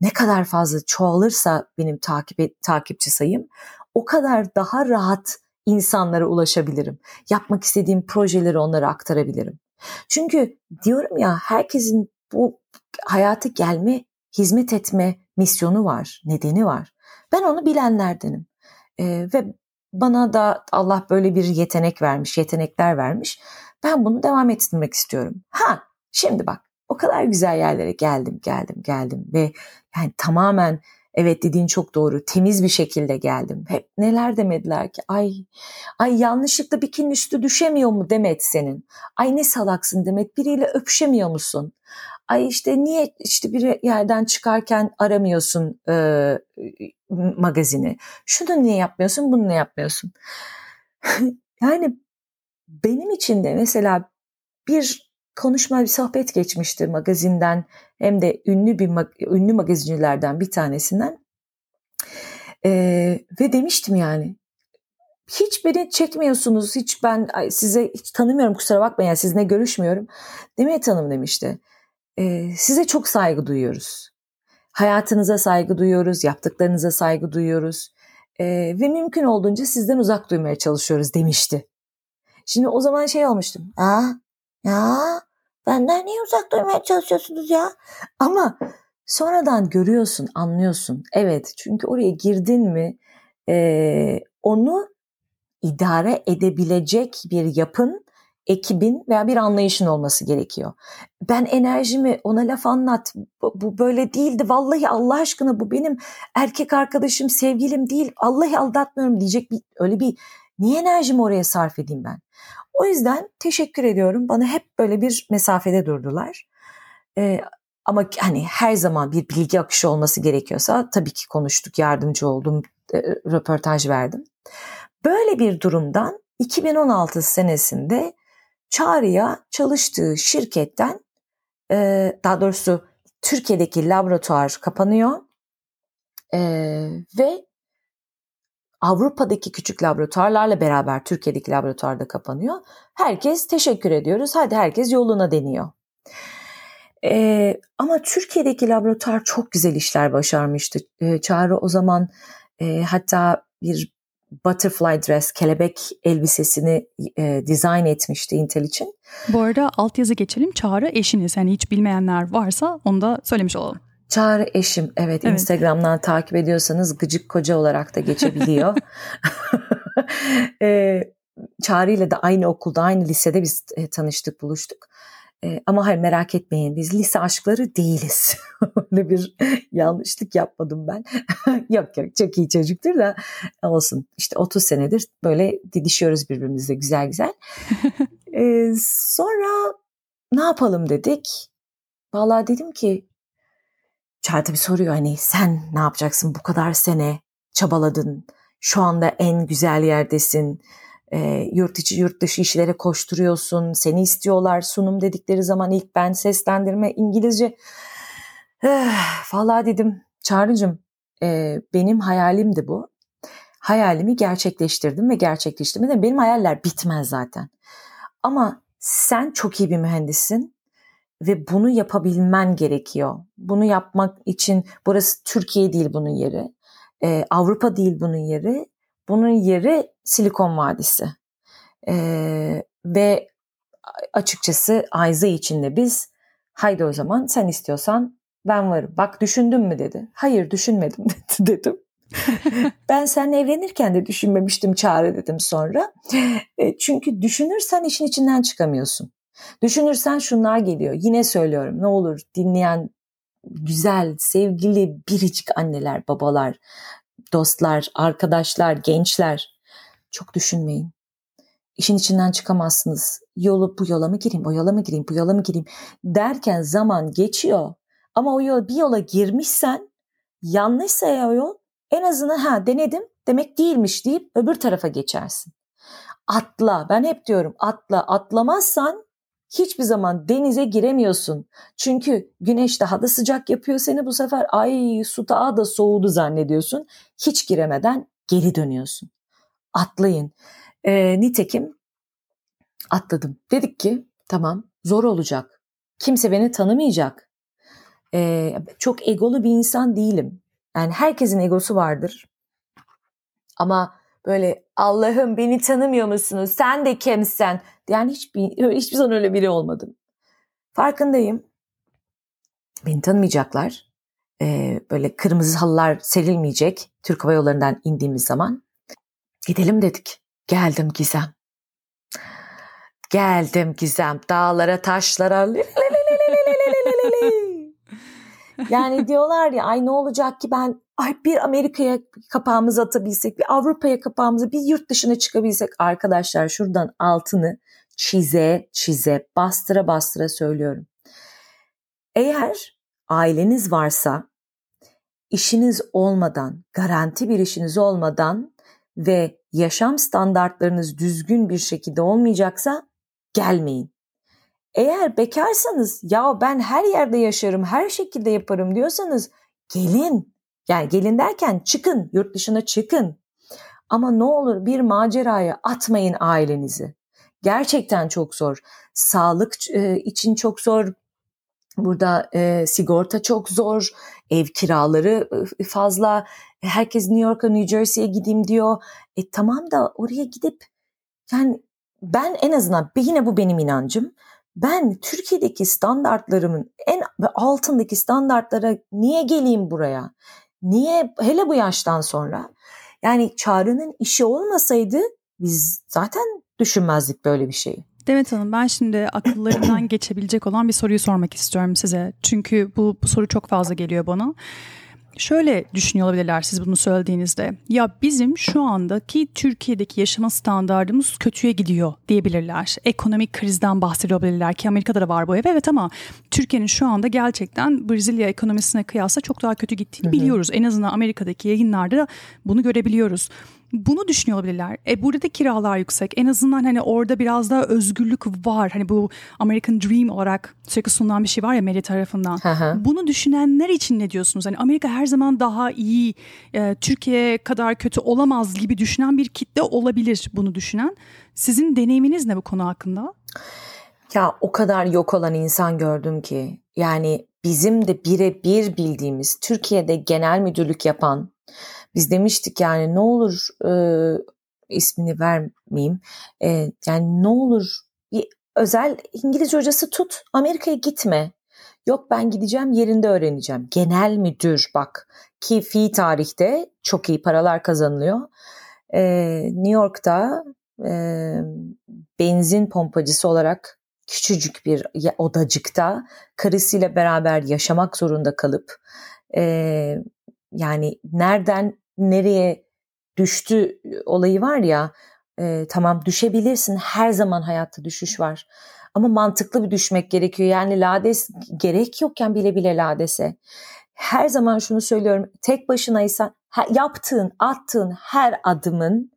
ne kadar fazla çoğalırsa benim takip takipçi sayım, o kadar daha rahat insanlara ulaşabilirim. Yapmak istediğim projeleri onlara aktarabilirim. Çünkü diyorum ya herkesin bu hayata gelme, hizmet etme misyonu var, nedeni var. Ben onu bilenlerdenim. Ee, ve bana da Allah böyle bir yetenek vermiş, yetenekler vermiş. Ben bunu devam ettirmek istiyorum. Ha, şimdi bak o kadar güzel yerlere geldim, geldim, geldim ve yani tamamen evet dediğin çok doğru. Temiz bir şekilde geldim. Hep neler demediler ki ay ay yanlışlıkla bikinin üstü düşemiyor mu Demet senin? Ay ne salaksın Demet biriyle öpüşemiyor musun? Ay işte niye işte bir yerden çıkarken aramıyorsun e, magazini? Şunu niye yapmıyorsun bunu niye yapmıyorsun? yani benim için de mesela bir konuşma bir sohbet geçmişti magazinden hem de ünlü bir ünlü magazincilerden bir tanesinden. Ee, ve demiştim yani hiç beni çekmiyorsunuz hiç ben size hiç tanımıyorum kusura bakmayın yani sizinle görüşmüyorum. Demet Hanım demişti. E, size çok saygı duyuyoruz. Hayatınıza saygı duyuyoruz yaptıklarınıza saygı duyuyoruz. E, ve mümkün olduğunca sizden uzak duymaya çalışıyoruz. demişti. Şimdi o zaman şey olmuştum. Aa, ya benden niye uzak durmaya çalışıyorsunuz ya? Ama sonradan görüyorsun, anlıyorsun. Evet çünkü oraya girdin mi e, onu idare edebilecek bir yapın, ekibin veya bir anlayışın olması gerekiyor. Ben enerjimi ona laf anlat. Bu, bu böyle değildi. Vallahi Allah aşkına bu benim erkek arkadaşım, sevgilim değil. Allah'ı aldatmıyorum diyecek bir öyle bir niye enerjimi oraya sarf edeyim ben? O yüzden teşekkür ediyorum. Bana hep böyle bir mesafede durdular. Ee, ama hani her zaman bir bilgi akışı olması gerekiyorsa tabii ki konuştuk, yardımcı oldum, e, röportaj verdim. Böyle bir durumdan 2016 senesinde Çağrı'ya çalıştığı şirketten e, daha doğrusu Türkiye'deki laboratuvar kapanıyor e, ve Avrupa'daki küçük laboratuvarlarla beraber Türkiye'deki laboratuvarda kapanıyor. Herkes teşekkür ediyoruz. Hadi herkes yoluna deniyor. Ee, ama Türkiye'deki laboratuvar çok güzel işler başarmıştı. Ee, Çağrı o zaman e, hatta bir butterfly dress, kelebek elbisesini e, dizayn etmişti Intel için. Bu arada altyazı geçelim. Çağrı eşiniz. Yani hiç bilmeyenler varsa onu da söylemiş olalım. Çağrı eşim evet, evet. Instagram'dan takip ediyorsanız gıcık koca olarak da geçebiliyor. e, Çağrı ile de aynı okulda aynı lisede biz e, tanıştık buluştuk. E, ama hayır merak etmeyin biz lise aşkları değiliz. Öyle bir yanlışlık yapmadım ben. yok yok çok iyi çocuktur da olsun. İşte 30 senedir böyle didişiyoruz birbirimizle güzel güzel. e, sonra ne yapalım dedik. Vallahi dedim ki Çağrı tabii soruyor hani sen ne yapacaksın bu kadar sene çabaladın. Şu anda en güzel yerdesin. E, yurt içi yurt dışı işlere koşturuyorsun. Seni istiyorlar sunum dedikleri zaman ilk ben seslendirme İngilizce. Eh, dedim Çağrı'cığım e, benim hayalimdi bu. Hayalimi gerçekleştirdim ve gerçekleştirdim. Benim hayaller bitmez zaten. Ama sen çok iyi bir mühendissin ve bunu yapabilmen gerekiyor. Bunu yapmak için burası Türkiye değil bunun yeri. Ee, Avrupa değil bunun yeri. Bunun yeri Silikon Vadisi. Ee, ve açıkçası Ayza içinde biz haydi o zaman sen istiyorsan ben varım. Bak düşündün mü dedi. Hayır düşünmedim dedim. ben seninle evlenirken de düşünmemiştim çağrı dedim sonra. E, çünkü düşünürsen işin içinden çıkamıyorsun. Düşünürsen şunlar geliyor. Yine söylüyorum ne olur dinleyen güzel, sevgili, biricik anneler, babalar, dostlar, arkadaşlar, gençler çok düşünmeyin. İşin içinden çıkamazsınız. Yolu bu yola mı gireyim, o yola mı gireyim, bu yola mı gireyim derken zaman geçiyor. Ama o yol bir yola girmişsen yanlışsa ya o yol en azından ha denedim demek değilmiş deyip öbür tarafa geçersin. Atla. Ben hep diyorum atla. Atlamazsan hiçbir zaman denize giremiyorsun. Çünkü güneş daha da sıcak yapıyor seni bu sefer ay su daha da soğudu zannediyorsun. Hiç giremeden geri dönüyorsun. Atlayın. E, nitekim atladım. Dedik ki tamam zor olacak. Kimse beni tanımayacak. E, çok egolu bir insan değilim. Yani herkesin egosu vardır. Ama böyle Allah'ım beni tanımıyor musunuz? Sen de kimsen? Yani hiçbir, hiçbir zaman öyle biri olmadım. Farkındayım. Beni tanımayacaklar. Ee, böyle kırmızı halılar serilmeyecek Türk Hava Yolları'ndan indiğimiz zaman. Gidelim dedik. Geldim Gizem. Geldim Gizem. Dağlara, taşlara. Yani diyorlar ya ay ne olacak ki ben ay bir Amerika'ya kapağımızı atabilsek, bir Avrupa'ya kapağımızı, bir yurt dışına çıkabilsek. Arkadaşlar şuradan altını çize çize, bastıra bastıra söylüyorum. Eğer aileniz varsa, işiniz olmadan, garanti bir işiniz olmadan ve yaşam standartlarınız düzgün bir şekilde olmayacaksa gelmeyin. Eğer bekarsanız ya ben her yerde yaşarım, her şekilde yaparım diyorsanız gelin. Yani gelin derken çıkın, yurt dışına çıkın. Ama ne olur bir maceraya atmayın ailenizi. Gerçekten çok zor. Sağlık e, için çok zor. Burada e, sigorta çok zor. Ev kiraları e, fazla. Herkes New York'a, New Jersey'ye gideyim diyor. E tamam da oraya gidip yani ben en azından yine bu benim inancım ben Türkiye'deki standartlarımın en altındaki standartlara niye geleyim buraya? Niye hele bu yaştan sonra? Yani Çağrı'nın işi olmasaydı biz zaten düşünmezdik böyle bir şeyi. Demet Hanım ben şimdi akıllarından geçebilecek olan bir soruyu sormak istiyorum size. Çünkü bu, bu soru çok fazla geliyor bana şöyle düşünüyor olabilirler siz bunu söylediğinizde. Ya bizim şu andaki Türkiye'deki yaşama standartımız kötüye gidiyor diyebilirler. Ekonomik krizden bahsediyor olabilirler ki Amerika'da da var bu ev. Evet ama Türkiye'nin şu anda gerçekten Brezilya ekonomisine kıyasla çok daha kötü gittiğini hı hı. biliyoruz. En azından Amerika'daki yayınlarda bunu görebiliyoruz bunu düşünüyor olabilirler. E burada da kiralar yüksek. En azından hani orada biraz daha özgürlük var. Hani bu American Dream olarak sürekli sunulan bir şey var ya medya tarafından. Bunu düşünenler için ne diyorsunuz? Hani Amerika her zaman daha iyi, e, Türkiye kadar kötü olamaz gibi düşünen bir kitle olabilir bunu düşünen. Sizin deneyiminiz ne bu konu hakkında? Ya o kadar yok olan insan gördüm ki. Yani bizim de birebir bildiğimiz Türkiye'de genel müdürlük yapan biz demiştik yani ne olur e, ismini vermeyeyim. E, yani ne olur bir özel İngilizce hocası tut Amerika'ya gitme. Yok ben gideceğim yerinde öğreneceğim. Genel müdür bak ki fi tarihte çok iyi paralar kazanılıyor. Ee, New York'ta e, benzin pompacısı olarak küçücük bir odacıkta karısıyla beraber yaşamak zorunda kalıp e, yani nereden nereye düştü olayı var ya e, tamam düşebilirsin her zaman hayatta düşüş var. Ama mantıklı bir düşmek gerekiyor. Yani lades gerek yokken bile bile ladese. Her zaman şunu söylüyorum tek başınaysan yaptığın attığın her adımın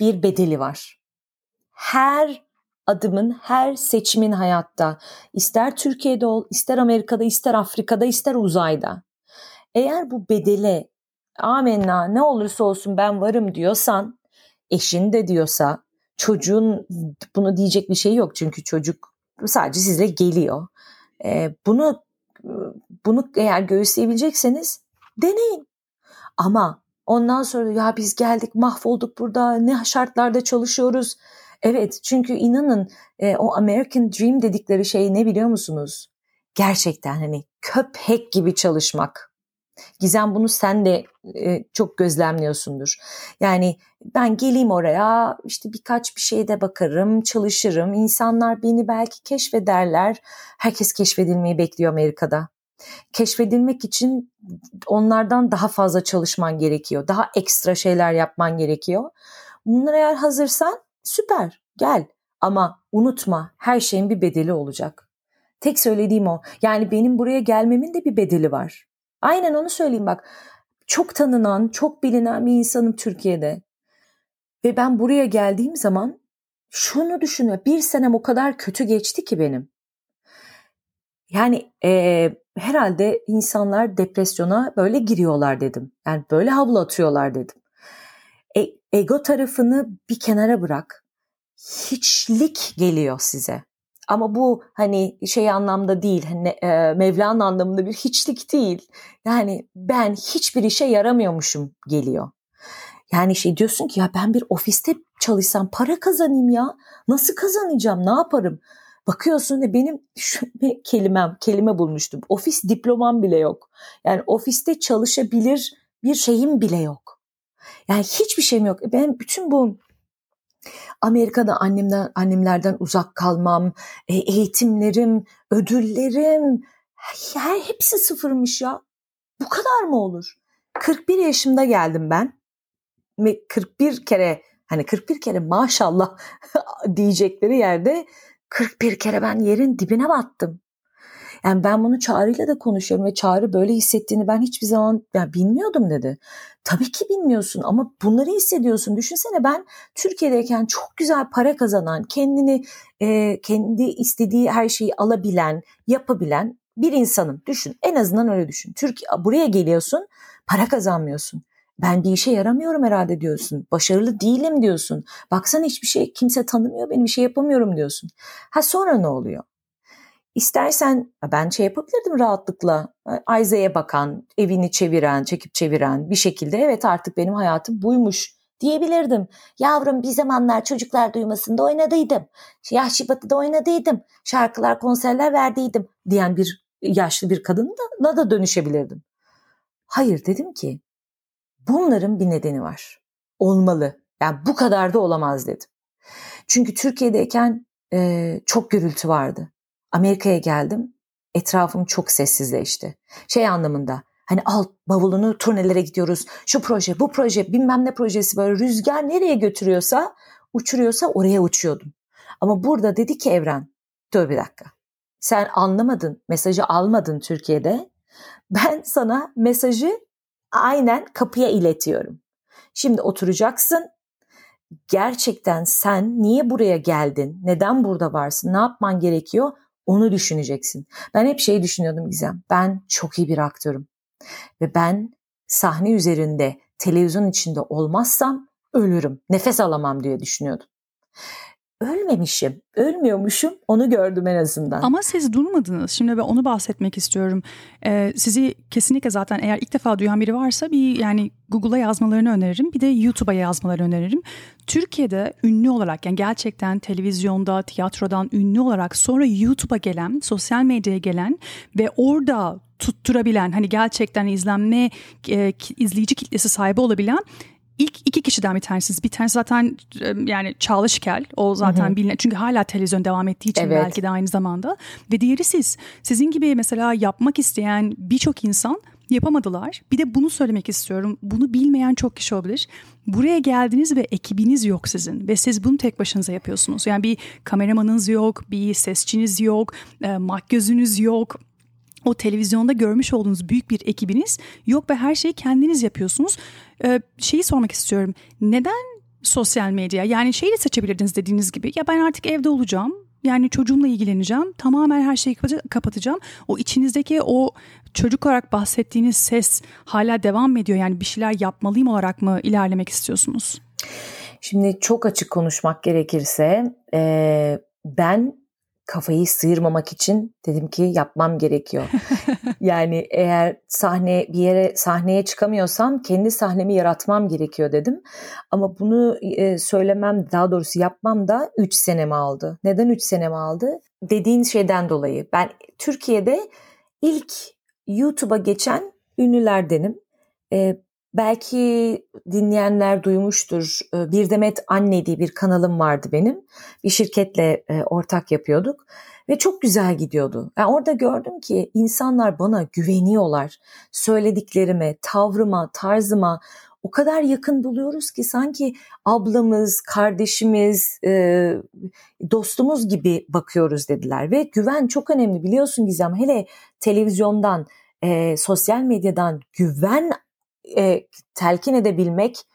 bir bedeli var. Her adımın her seçimin hayatta. İster Türkiye'de ol ister Amerika'da ister Afrika'da ister uzayda. Eğer bu bedele amenna ne olursa olsun ben varım diyorsan eşin de diyorsa çocuğun bunu diyecek bir şey yok çünkü çocuk sadece size geliyor. Ee, bunu bunu eğer göğüsleyebilecekseniz deneyin. Ama ondan sonra ya biz geldik mahvolduk burada ne şartlarda çalışıyoruz. Evet çünkü inanın e, o American Dream dedikleri şey ne biliyor musunuz? Gerçekten hani köpek gibi çalışmak. Gizem bunu sen de e, çok gözlemliyorsundur. Yani ben geleyim oraya işte birkaç bir şeyde bakarım, çalışırım. İnsanlar beni belki keşfederler. Herkes keşfedilmeyi bekliyor Amerika'da. Keşfedilmek için onlardan daha fazla çalışman gerekiyor. Daha ekstra şeyler yapman gerekiyor. Bunlara eğer hazırsan süper gel. Ama unutma her şeyin bir bedeli olacak. Tek söylediğim o. Yani benim buraya gelmemin de bir bedeli var. Aynen onu söyleyeyim bak. çok tanınan, çok bilinen bir insanım Türkiye'de. Ve ben buraya geldiğim zaman şunu düşünüyorum. Bir senem o kadar kötü geçti ki benim. Yani e, herhalde insanlar depresyona böyle giriyorlar dedim. Yani böyle havlu atıyorlar dedim. E, ego tarafını bir kenara bırak. Hiçlik geliyor size. Ama bu hani şey anlamda değil, hani e, Mevla'nın anlamında bir hiçlik değil. Yani ben hiçbir işe yaramıyormuşum geliyor. Yani şey diyorsun ki ya ben bir ofiste çalışsam para kazanayım ya. Nasıl kazanacağım? Ne yaparım? Bakıyorsun ve benim şu kelimem, kelime bulmuştum. Ofis diplomam bile yok. Yani ofiste çalışabilir bir şeyim bile yok. Yani hiçbir şeyim yok. Ben bütün bu Amerika'da annemden annemlerden uzak kalmam, e, eğitimlerim, ödüllerim her hepsi sıfırmış ya. Bu kadar mı olur? 41 yaşımda geldim ben. Ve 41 kere hani 41 kere maşallah diyecekleri yerde 41 kere ben yerin dibine battım. Yani ben bunu Çağrı'yla da konuşuyorum ve Çağrı böyle hissettiğini ben hiçbir zaman yani bilmiyordum dedi. Tabii ki bilmiyorsun ama bunları hissediyorsun. Düşünsene ben Türkiye'deyken çok güzel para kazanan, kendini e, kendi istediği her şeyi alabilen, yapabilen bir insanım. Düşün en azından öyle düşün. Türkiye buraya geliyorsun para kazanmıyorsun. Ben bir işe yaramıyorum herhalde diyorsun. Başarılı değilim diyorsun. Baksana hiçbir şey kimse tanımıyor beni bir şey yapamıyorum diyorsun. Ha sonra ne oluyor? İstersen ben şey yapabilirdim rahatlıkla. Ayza'ya bakan, evini çeviren, çekip çeviren bir şekilde evet artık benim hayatım buymuş diyebilirdim. Yavrum bir zamanlar çocuklar duymasında oynadıydım. Yaşlı Batı'da oynadıydım. Şarkılar, konserler verdiydim diyen bir yaşlı bir kadın da, da dönüşebilirdim. Hayır dedim ki bunların bir nedeni var. Olmalı. Yani bu kadar da olamaz dedim. Çünkü Türkiye'deyken e, çok gürültü vardı. Amerika'ya geldim. Etrafım çok sessizleşti. Şey anlamında hani al bavulunu turnelere gidiyoruz. Şu proje bu proje bilmem ne projesi böyle rüzgar nereye götürüyorsa uçuruyorsa oraya uçuyordum. Ama burada dedi ki Evren dur bir dakika. Sen anlamadın mesajı almadın Türkiye'de. Ben sana mesajı aynen kapıya iletiyorum. Şimdi oturacaksın. Gerçekten sen niye buraya geldin? Neden burada varsın? Ne yapman gerekiyor? Onu düşüneceksin. Ben hep şey düşünüyordum Gizem. Ben çok iyi bir aktörüm. Ve ben sahne üzerinde, televizyon içinde olmazsam ölürüm. Nefes alamam diye düşünüyordum ölmemişim, ölmüyormuşum onu gördüm en azından. Ama siz durmadınız. Şimdi ben onu bahsetmek istiyorum. Ee, sizi kesinlikle zaten eğer ilk defa duyan biri varsa bir yani Google'a yazmalarını öneririm. Bir de YouTube'a yazmalarını öneririm. Türkiye'de ünlü olarak yani gerçekten televizyonda, tiyatrodan ünlü olarak sonra YouTube'a gelen, sosyal medyaya gelen ve orada tutturabilen hani gerçekten izlenme e, izleyici kitlesi sahibi olabilen ilk iki kişiden bir tanesiz. Bir tanesi zaten yani Çağla Şikel. O zaten bilinen. Çünkü hala televizyon devam ettiği için evet. belki de aynı zamanda. Ve diğeri siz. Sizin gibi mesela yapmak isteyen birçok insan yapamadılar. Bir de bunu söylemek istiyorum. Bunu bilmeyen çok kişi olabilir. Buraya geldiniz ve ekibiniz yok sizin ve siz bunu tek başınıza yapıyorsunuz. Yani bir kameramanınız yok, bir sesçiniz yok, e, makyözünüz yok o televizyonda görmüş olduğunuz büyük bir ekibiniz yok ve her şeyi kendiniz yapıyorsunuz. Ee, şeyi sormak istiyorum. Neden sosyal medya? Yani şeyi de seçebilirdiniz dediğiniz gibi. Ya ben artık evde olacağım. Yani çocuğumla ilgileneceğim. Tamamen her şeyi kapatacağım. O içinizdeki o çocuk olarak bahsettiğiniz ses hala devam mı ediyor? Yani bir şeyler yapmalıyım olarak mı ilerlemek istiyorsunuz? Şimdi çok açık konuşmak gerekirse e, ben kafayı sıyırmamak için dedim ki yapmam gerekiyor. yani eğer sahne bir yere sahneye çıkamıyorsam kendi sahnemi yaratmam gerekiyor dedim. Ama bunu e, söylemem daha doğrusu yapmam da 3 senemi aldı. Neden 3 senemi aldı? Dediğin şeyden dolayı. Ben Türkiye'de ilk YouTube'a geçen ünlülerdenim. E, Belki dinleyenler duymuştur. Ee, bir Demet Anne diye bir kanalım vardı benim. Bir şirketle e, ortak yapıyorduk ve çok güzel gidiyordu. Yani orada gördüm ki insanlar bana güveniyorlar. Söylediklerime, tavrıma, tarzıma o kadar yakın buluyoruz ki sanki ablamız, kardeşimiz, e, dostumuz gibi bakıyoruz dediler. Ve güven çok önemli biliyorsun Gizem. Hele televizyondan, e, sosyal medyadan güven e, telkin edebilmek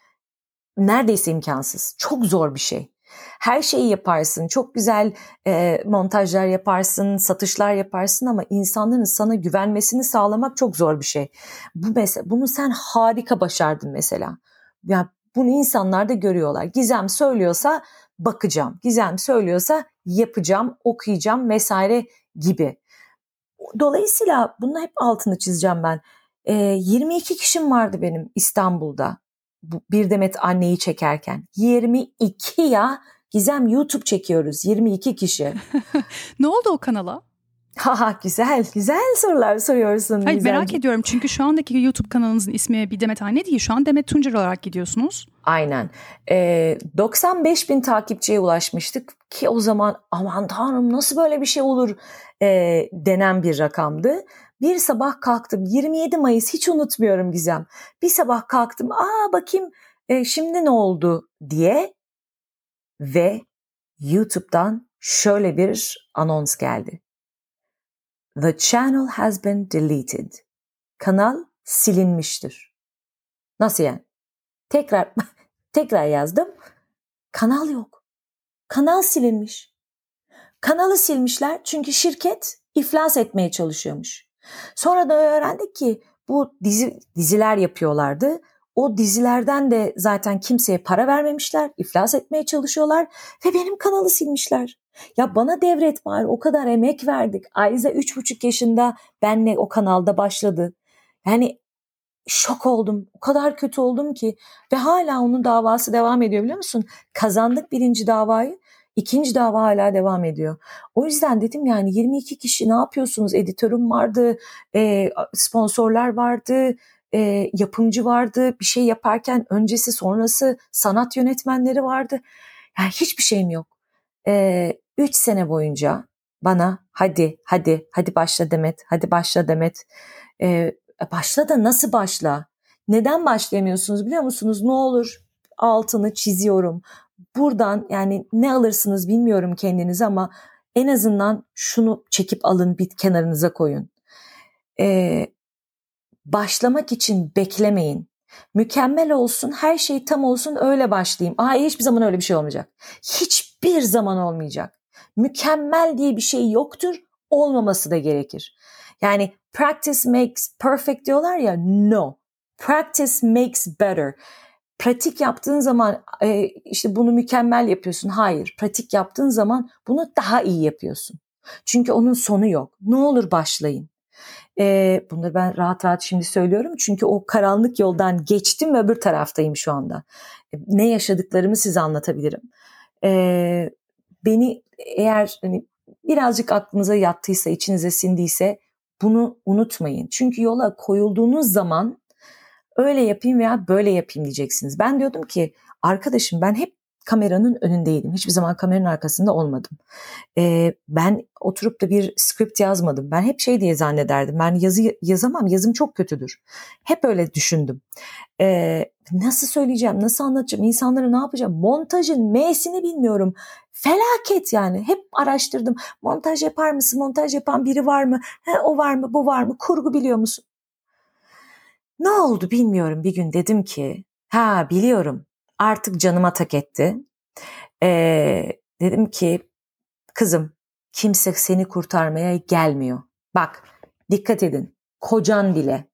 neredeyse imkansız. Çok zor bir şey. Her şeyi yaparsın, çok güzel e, montajlar yaparsın, satışlar yaparsın ama insanların sana güvenmesini sağlamak çok zor bir şey. Bu mesela bunu sen harika başardın mesela. Yani bunu insanlar da görüyorlar. Gizem söylüyorsa bakacağım. Gizem söylüyorsa yapacağım, okuyacağım vesaire gibi. Dolayısıyla bunun hep altını çizeceğim ben. E, 22 kişim vardı benim İstanbul'da. Bu bir demet anneyi çekerken. 22 ya Gizem YouTube çekiyoruz 22 kişi. ne oldu o kanala? Ha güzel güzel sorular soruyorsun. Hayır merak ediyorum çünkü şu andaki YouTube kanalınızın ismi bir Demet Anne değil şu an Demet Tuncer olarak gidiyorsunuz. Aynen. Ee, 95 bin takipçiye ulaşmıştık ki o zaman aman tanrım nasıl böyle bir şey olur e, denen bir rakamdı. Bir sabah kalktım 27 Mayıs hiç unutmuyorum Gizem. Bir sabah kalktım aa bakayım e, şimdi ne oldu diye ve YouTube'dan şöyle bir anons geldi. The channel has been deleted. Kanal silinmiştir. Nasıl yani? Tekrar tekrar yazdım. Kanal yok. Kanal silinmiş. Kanalı silmişler çünkü şirket iflas etmeye çalışıyormuş. Sonra da öğrendik ki bu dizi diziler yapıyorlardı. O dizilerden de zaten kimseye para vermemişler, iflas etmeye çalışıyorlar ve benim kanalı silmişler. Ya bana devret var o kadar emek verdik. Ayza üç buçuk yaşında benle o kanalda başladı. Yani şok oldum. O kadar kötü oldum ki ve hala onun davası devam ediyor biliyor musun? Kazandık birinci davayı. İkinci dava hala devam ediyor. O yüzden dedim yani 22 kişi ne yapıyorsunuz? Editörüm vardı, e, sponsorlar vardı, e, yapımcı vardı. Bir şey yaparken öncesi sonrası sanat yönetmenleri vardı. Yani hiçbir şeyim yok. E, üç sene boyunca bana hadi hadi hadi başla Demet, hadi başla Demet. E, başla da nasıl başla? Neden başlayamıyorsunuz biliyor musunuz? Ne olur altını çiziyorum. Buradan yani ne alırsınız bilmiyorum kendiniz ama en azından şunu çekip alın bir kenarınıza koyun. Ee, başlamak için beklemeyin. Mükemmel olsun, her şey tam olsun öyle başlayayım. Aa hiçbir zaman öyle bir şey olmayacak. Hiçbir zaman olmayacak. Mükemmel diye bir şey yoktur, olmaması da gerekir. Yani practice makes perfect diyorlar ya, no. Practice makes better. Pratik yaptığın zaman e, işte bunu mükemmel yapıyorsun. Hayır, pratik yaptığın zaman bunu daha iyi yapıyorsun. Çünkü onun sonu yok. Ne olur başlayın. E, bunları ben rahat rahat şimdi söylüyorum çünkü o karanlık yoldan geçtim ve öbür taraftayım şu anda. E, ne yaşadıklarımı size anlatabilirim. E, beni eğer hani birazcık aklınıza yattıysa, içinize sindiyse bunu unutmayın. Çünkü yola koyulduğunuz zaman öyle yapayım veya böyle yapayım diyeceksiniz. Ben diyordum ki arkadaşım ben hep kameranın önündeydim. Hiçbir zaman kameranın arkasında olmadım. Ee, ben oturup da bir script yazmadım. Ben hep şey diye zannederdim. Ben yazı yazamam. Yazım çok kötüdür. Hep öyle düşündüm. Ee, nasıl söyleyeceğim? Nasıl anlatacağım? İnsanlara ne yapacağım? Montajın M'sini bilmiyorum. Felaket yani. Hep araştırdım. Montaj yapar mısın? Montaj yapan biri var mı? He, o var mı? Bu var mı? Kurgu biliyor musun? Ne oldu bilmiyorum. Bir gün dedim ki ha biliyorum artık canıma tak etti. Ee, dedim ki kızım kimse seni kurtarmaya gelmiyor. Bak dikkat edin kocan bile,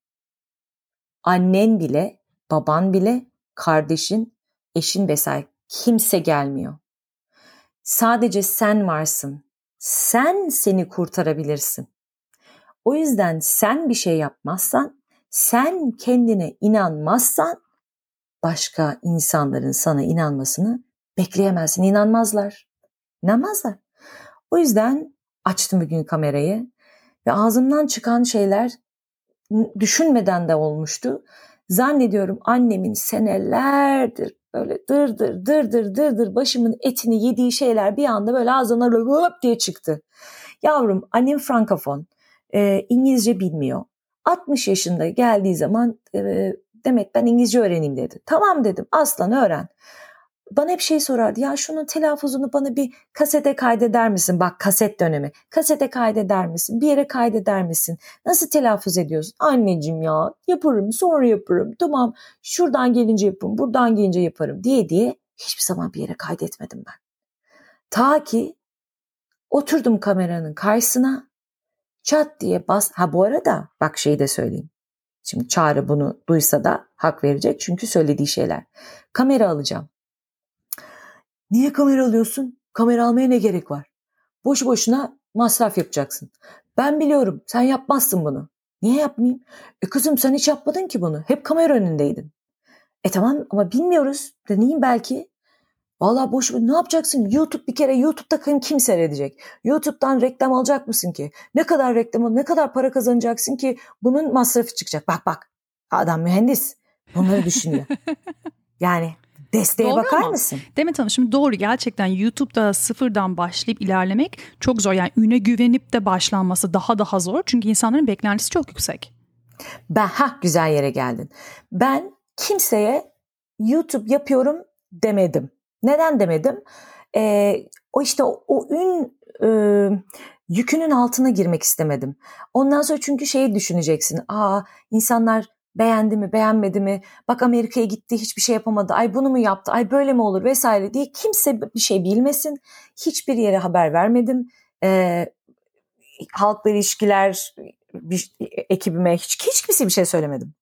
annen bile, baban bile, kardeşin, eşin vesaire kimse gelmiyor. Sadece sen varsın. Sen seni kurtarabilirsin. O yüzden sen bir şey yapmazsan, sen kendine inanmazsan başka insanların sana inanmasını bekleyemezsin. İnanmazlar. İnanmazlar. O yüzden açtım bir gün kamerayı ve ağzımdan çıkan şeyler düşünmeden de olmuştu. Zannediyorum annemin senelerdir böyle dırdır dırdır dırdır başımın etini yediği şeyler bir anda böyle ağzına hop diye çıktı. Yavrum annem frankofon, e, İngilizce bilmiyor. 60 yaşında geldiği zaman e, Demet ben İngilizce öğreneyim dedi. Tamam dedim aslan öğren. bana hep şey sorardı. Ya şunun telaffuzunu bana bir kasete kaydeder misin? Bak kaset dönemi. Kasete kaydeder misin? Bir yere kaydeder misin? Nasıl telaffuz ediyorsun? Anneciğim ya yaparım sonra yaparım. Tamam şuradan gelince yaparım buradan gelince yaparım diye diye hiçbir zaman bir yere kaydetmedim ben. Ta ki oturdum kameranın karşısına çat diye bas. Ha bu arada bak şeyi de söyleyeyim. Şimdi Çağrı bunu duysa da hak verecek çünkü söylediği şeyler. Kamera alacağım. Niye kamera alıyorsun? Kamera almaya ne gerek var? Boş boşuna masraf yapacaksın. Ben biliyorum sen yapmazsın bunu. Niye yapmayayım? E kızım sen hiç yapmadın ki bunu. Hep kamera önündeydin. E tamam ama bilmiyoruz. Deneyeyim belki. Valla boş ne yapacaksın? YouTube bir kere YouTube'da kim seyredecek? YouTube'dan reklam alacak mısın ki? Ne kadar reklam ne kadar para kazanacaksın ki bunun masrafı çıkacak? Bak bak adam mühendis bunları düşünüyor. yani desteğe doğru bakar ama. mısın? Demet Hanım şimdi doğru gerçekten YouTube'da sıfırdan başlayıp ilerlemek çok zor. Yani üne güvenip de başlanması daha daha zor. Çünkü insanların beklentisi çok yüksek. Ben ha güzel yere geldin. Ben kimseye YouTube yapıyorum demedim. Neden demedim? Ee, o işte o, o ün e, yükünün altına girmek istemedim. Ondan sonra çünkü şeyi düşüneceksin. Aa insanlar beğendi mi beğenmedi mi? Bak Amerika'ya gitti hiçbir şey yapamadı. Ay bunu mu yaptı? Ay böyle mi olur vesaire diye kimse bir şey bilmesin. Hiçbir yere haber vermedim. Ee, halkla ilişkiler bir, ekibime hiç hiç kimse bir şey söylemedim.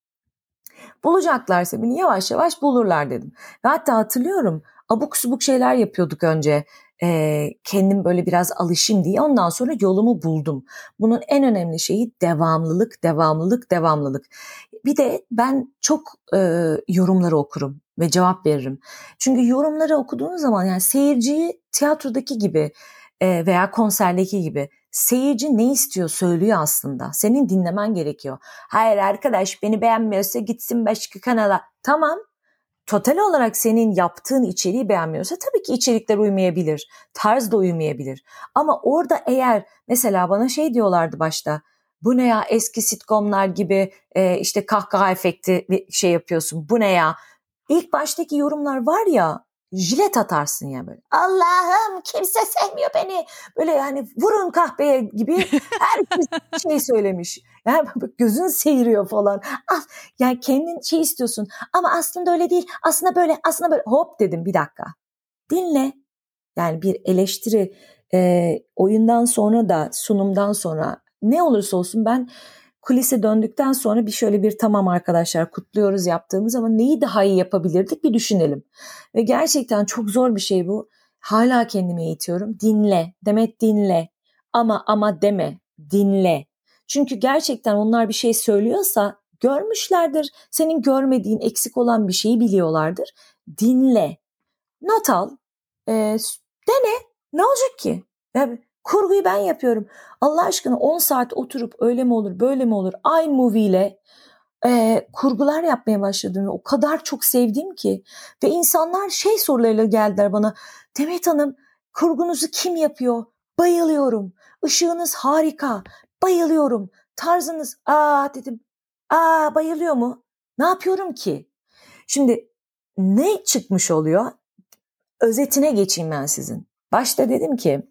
Bulacaklarsa beni yavaş yavaş bulurlar dedim. Ve hatta hatırlıyorum abuk subuk şeyler yapıyorduk önce e, kendim böyle biraz alışayım diye ondan sonra yolumu buldum. Bunun en önemli şeyi devamlılık, devamlılık, devamlılık. Bir de ben çok e, yorumları okurum ve cevap veririm. Çünkü yorumları okuduğun zaman yani seyirciyi tiyatrodaki gibi e, veya konserdeki gibi seyirci ne istiyor söylüyor aslında. Senin dinlemen gerekiyor. Hayır arkadaş beni beğenmiyorsa gitsin başka kanala. Tamam total olarak senin yaptığın içeriği beğenmiyorsa tabii ki içerikler uymayabilir. Tarz da uymayabilir. Ama orada eğer mesela bana şey diyorlardı başta bu ne ya eski sitcomlar gibi e, işte kahkaha efekti şey yapıyorsun bu ne ya. İlk baştaki yorumlar var ya jilet atarsın ya böyle. Allah'ım kimse sevmiyor beni. Böyle yani vurun kahveye gibi herkes şey söylemiş. Yani gözün seyiriyor falan. Ah, yani kendin şey istiyorsun ama aslında öyle değil. Aslında böyle aslında böyle hop dedim bir dakika. Dinle. Yani bir eleştiri e, oyundan sonra da sunumdan sonra ne olursa olsun ben kulise döndükten sonra bir şöyle bir tamam arkadaşlar kutluyoruz yaptığımız ama neyi daha iyi yapabilirdik bir düşünelim. Ve gerçekten çok zor bir şey bu. Hala kendimi eğitiyorum. Dinle. Demet dinle. Ama ama deme. Dinle. Çünkü gerçekten onlar bir şey söylüyorsa görmüşlerdir. Senin görmediğin eksik olan bir şeyi biliyorlardır. Dinle. Not al. E, dene. Ne olacak ki? Yani Kurguyu ben yapıyorum. Allah aşkına 10 saat oturup öyle mi olur böyle mi olur iMovie ile e, kurgular yapmaya başladım. O kadar çok sevdim ki. Ve insanlar şey sorularıyla geldiler bana. Demet Hanım kurgunuzu kim yapıyor? Bayılıyorum. Işığınız harika. Bayılıyorum. Tarzınız aa dedim. Aa bayılıyor mu? Ne yapıyorum ki? Şimdi ne çıkmış oluyor? Özetine geçeyim ben sizin. Başta dedim ki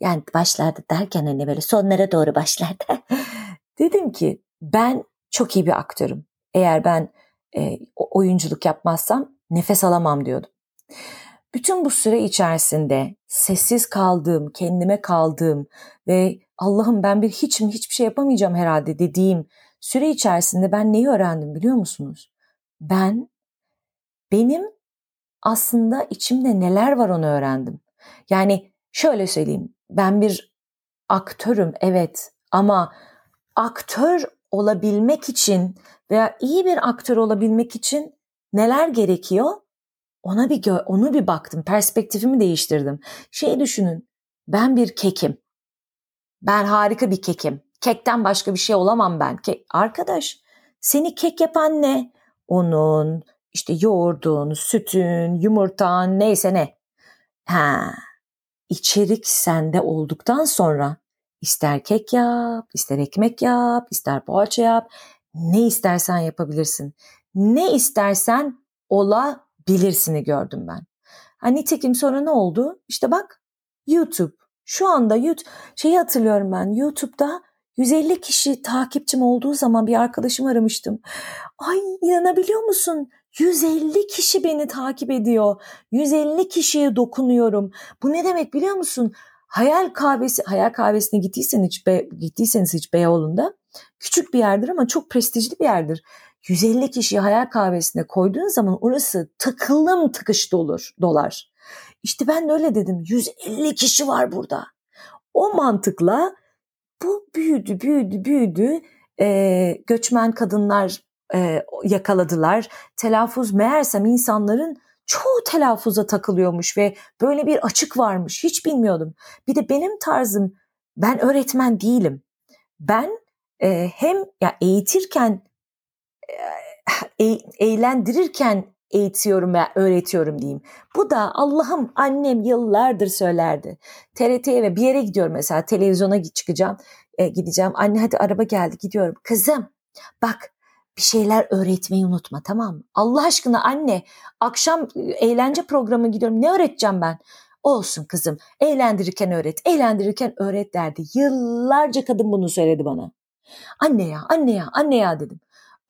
yani başlarda derken hani böyle sonlara doğru başlarda. Dedim ki ben çok iyi bir aktörüm. Eğer ben e, oyunculuk yapmazsam nefes alamam diyordum. Bütün bu süre içerisinde sessiz kaldığım, kendime kaldığım ve Allah'ım ben bir hiçim hiçbir şey yapamayacağım herhalde dediğim süre içerisinde ben neyi öğrendim biliyor musunuz? Ben benim aslında içimde neler var onu öğrendim. Yani şöyle söyleyeyim ben bir aktörüm evet ama aktör olabilmek için veya iyi bir aktör olabilmek için neler gerekiyor? Ona bir gö- onu bir baktım, perspektifimi değiştirdim. Şey düşünün. Ben bir kekim. Ben harika bir kekim. Kekten başka bir şey olamam ben. Ke- Arkadaş, seni kek yapan ne? Unun, işte yoğurdun, sütün, yumurtan, neyse ne. Ha, içerik sende olduktan sonra ister kek yap, ister ekmek yap, ister poğaça yap, ne istersen yapabilirsin. Ne istersen olabilirsini gördüm ben. Ha, nitekim sonra ne oldu? İşte bak YouTube. Şu anda şeyi hatırlıyorum ben YouTube'da 150 kişi takipçim olduğu zaman bir arkadaşım aramıştım. Ay inanabiliyor musun? 150 kişi beni takip ediyor. 150 kişiye dokunuyorum. Bu ne demek biliyor musun? Hayal kahvesi, hayal kahvesine gittiysen hiç be, gittiyseniz hiç Beyoğlu'nda küçük bir yerdir ama çok prestijli bir yerdir. 150 kişiyi hayal kahvesine koyduğun zaman orası tıkılım tıkış dolur, dolar. İşte ben de öyle dedim. 150 kişi var burada. O mantıkla bu büyüdü, büyüdü, büyüdü. Ee, göçmen kadınlar e, yakaladılar. Telaffuz meğersem insanların çoğu telaffuza takılıyormuş ve böyle bir açık varmış. Hiç bilmiyordum. Bir de benim tarzım ben öğretmen değilim. Ben e, hem ya eğitirken e, eğlendirirken eğitiyorum ve öğretiyorum diyeyim. Bu da Allah'ım annem yıllardır söylerdi. TRT'ye ve bir yere gidiyorum mesela televizyona çıkacağım e, gideceğim. Anne hadi araba geldi gidiyorum. Kızım bak bir şeyler öğretmeyi unutma tamam mı? Allah aşkına anne akşam e, eğlence programı gidiyorum ne öğreteceğim ben? Olsun kızım eğlendirirken öğret, eğlendirirken öğret derdi. Yıllarca kadın bunu söyledi bana. Anne ya, anne ya, anne ya dedim.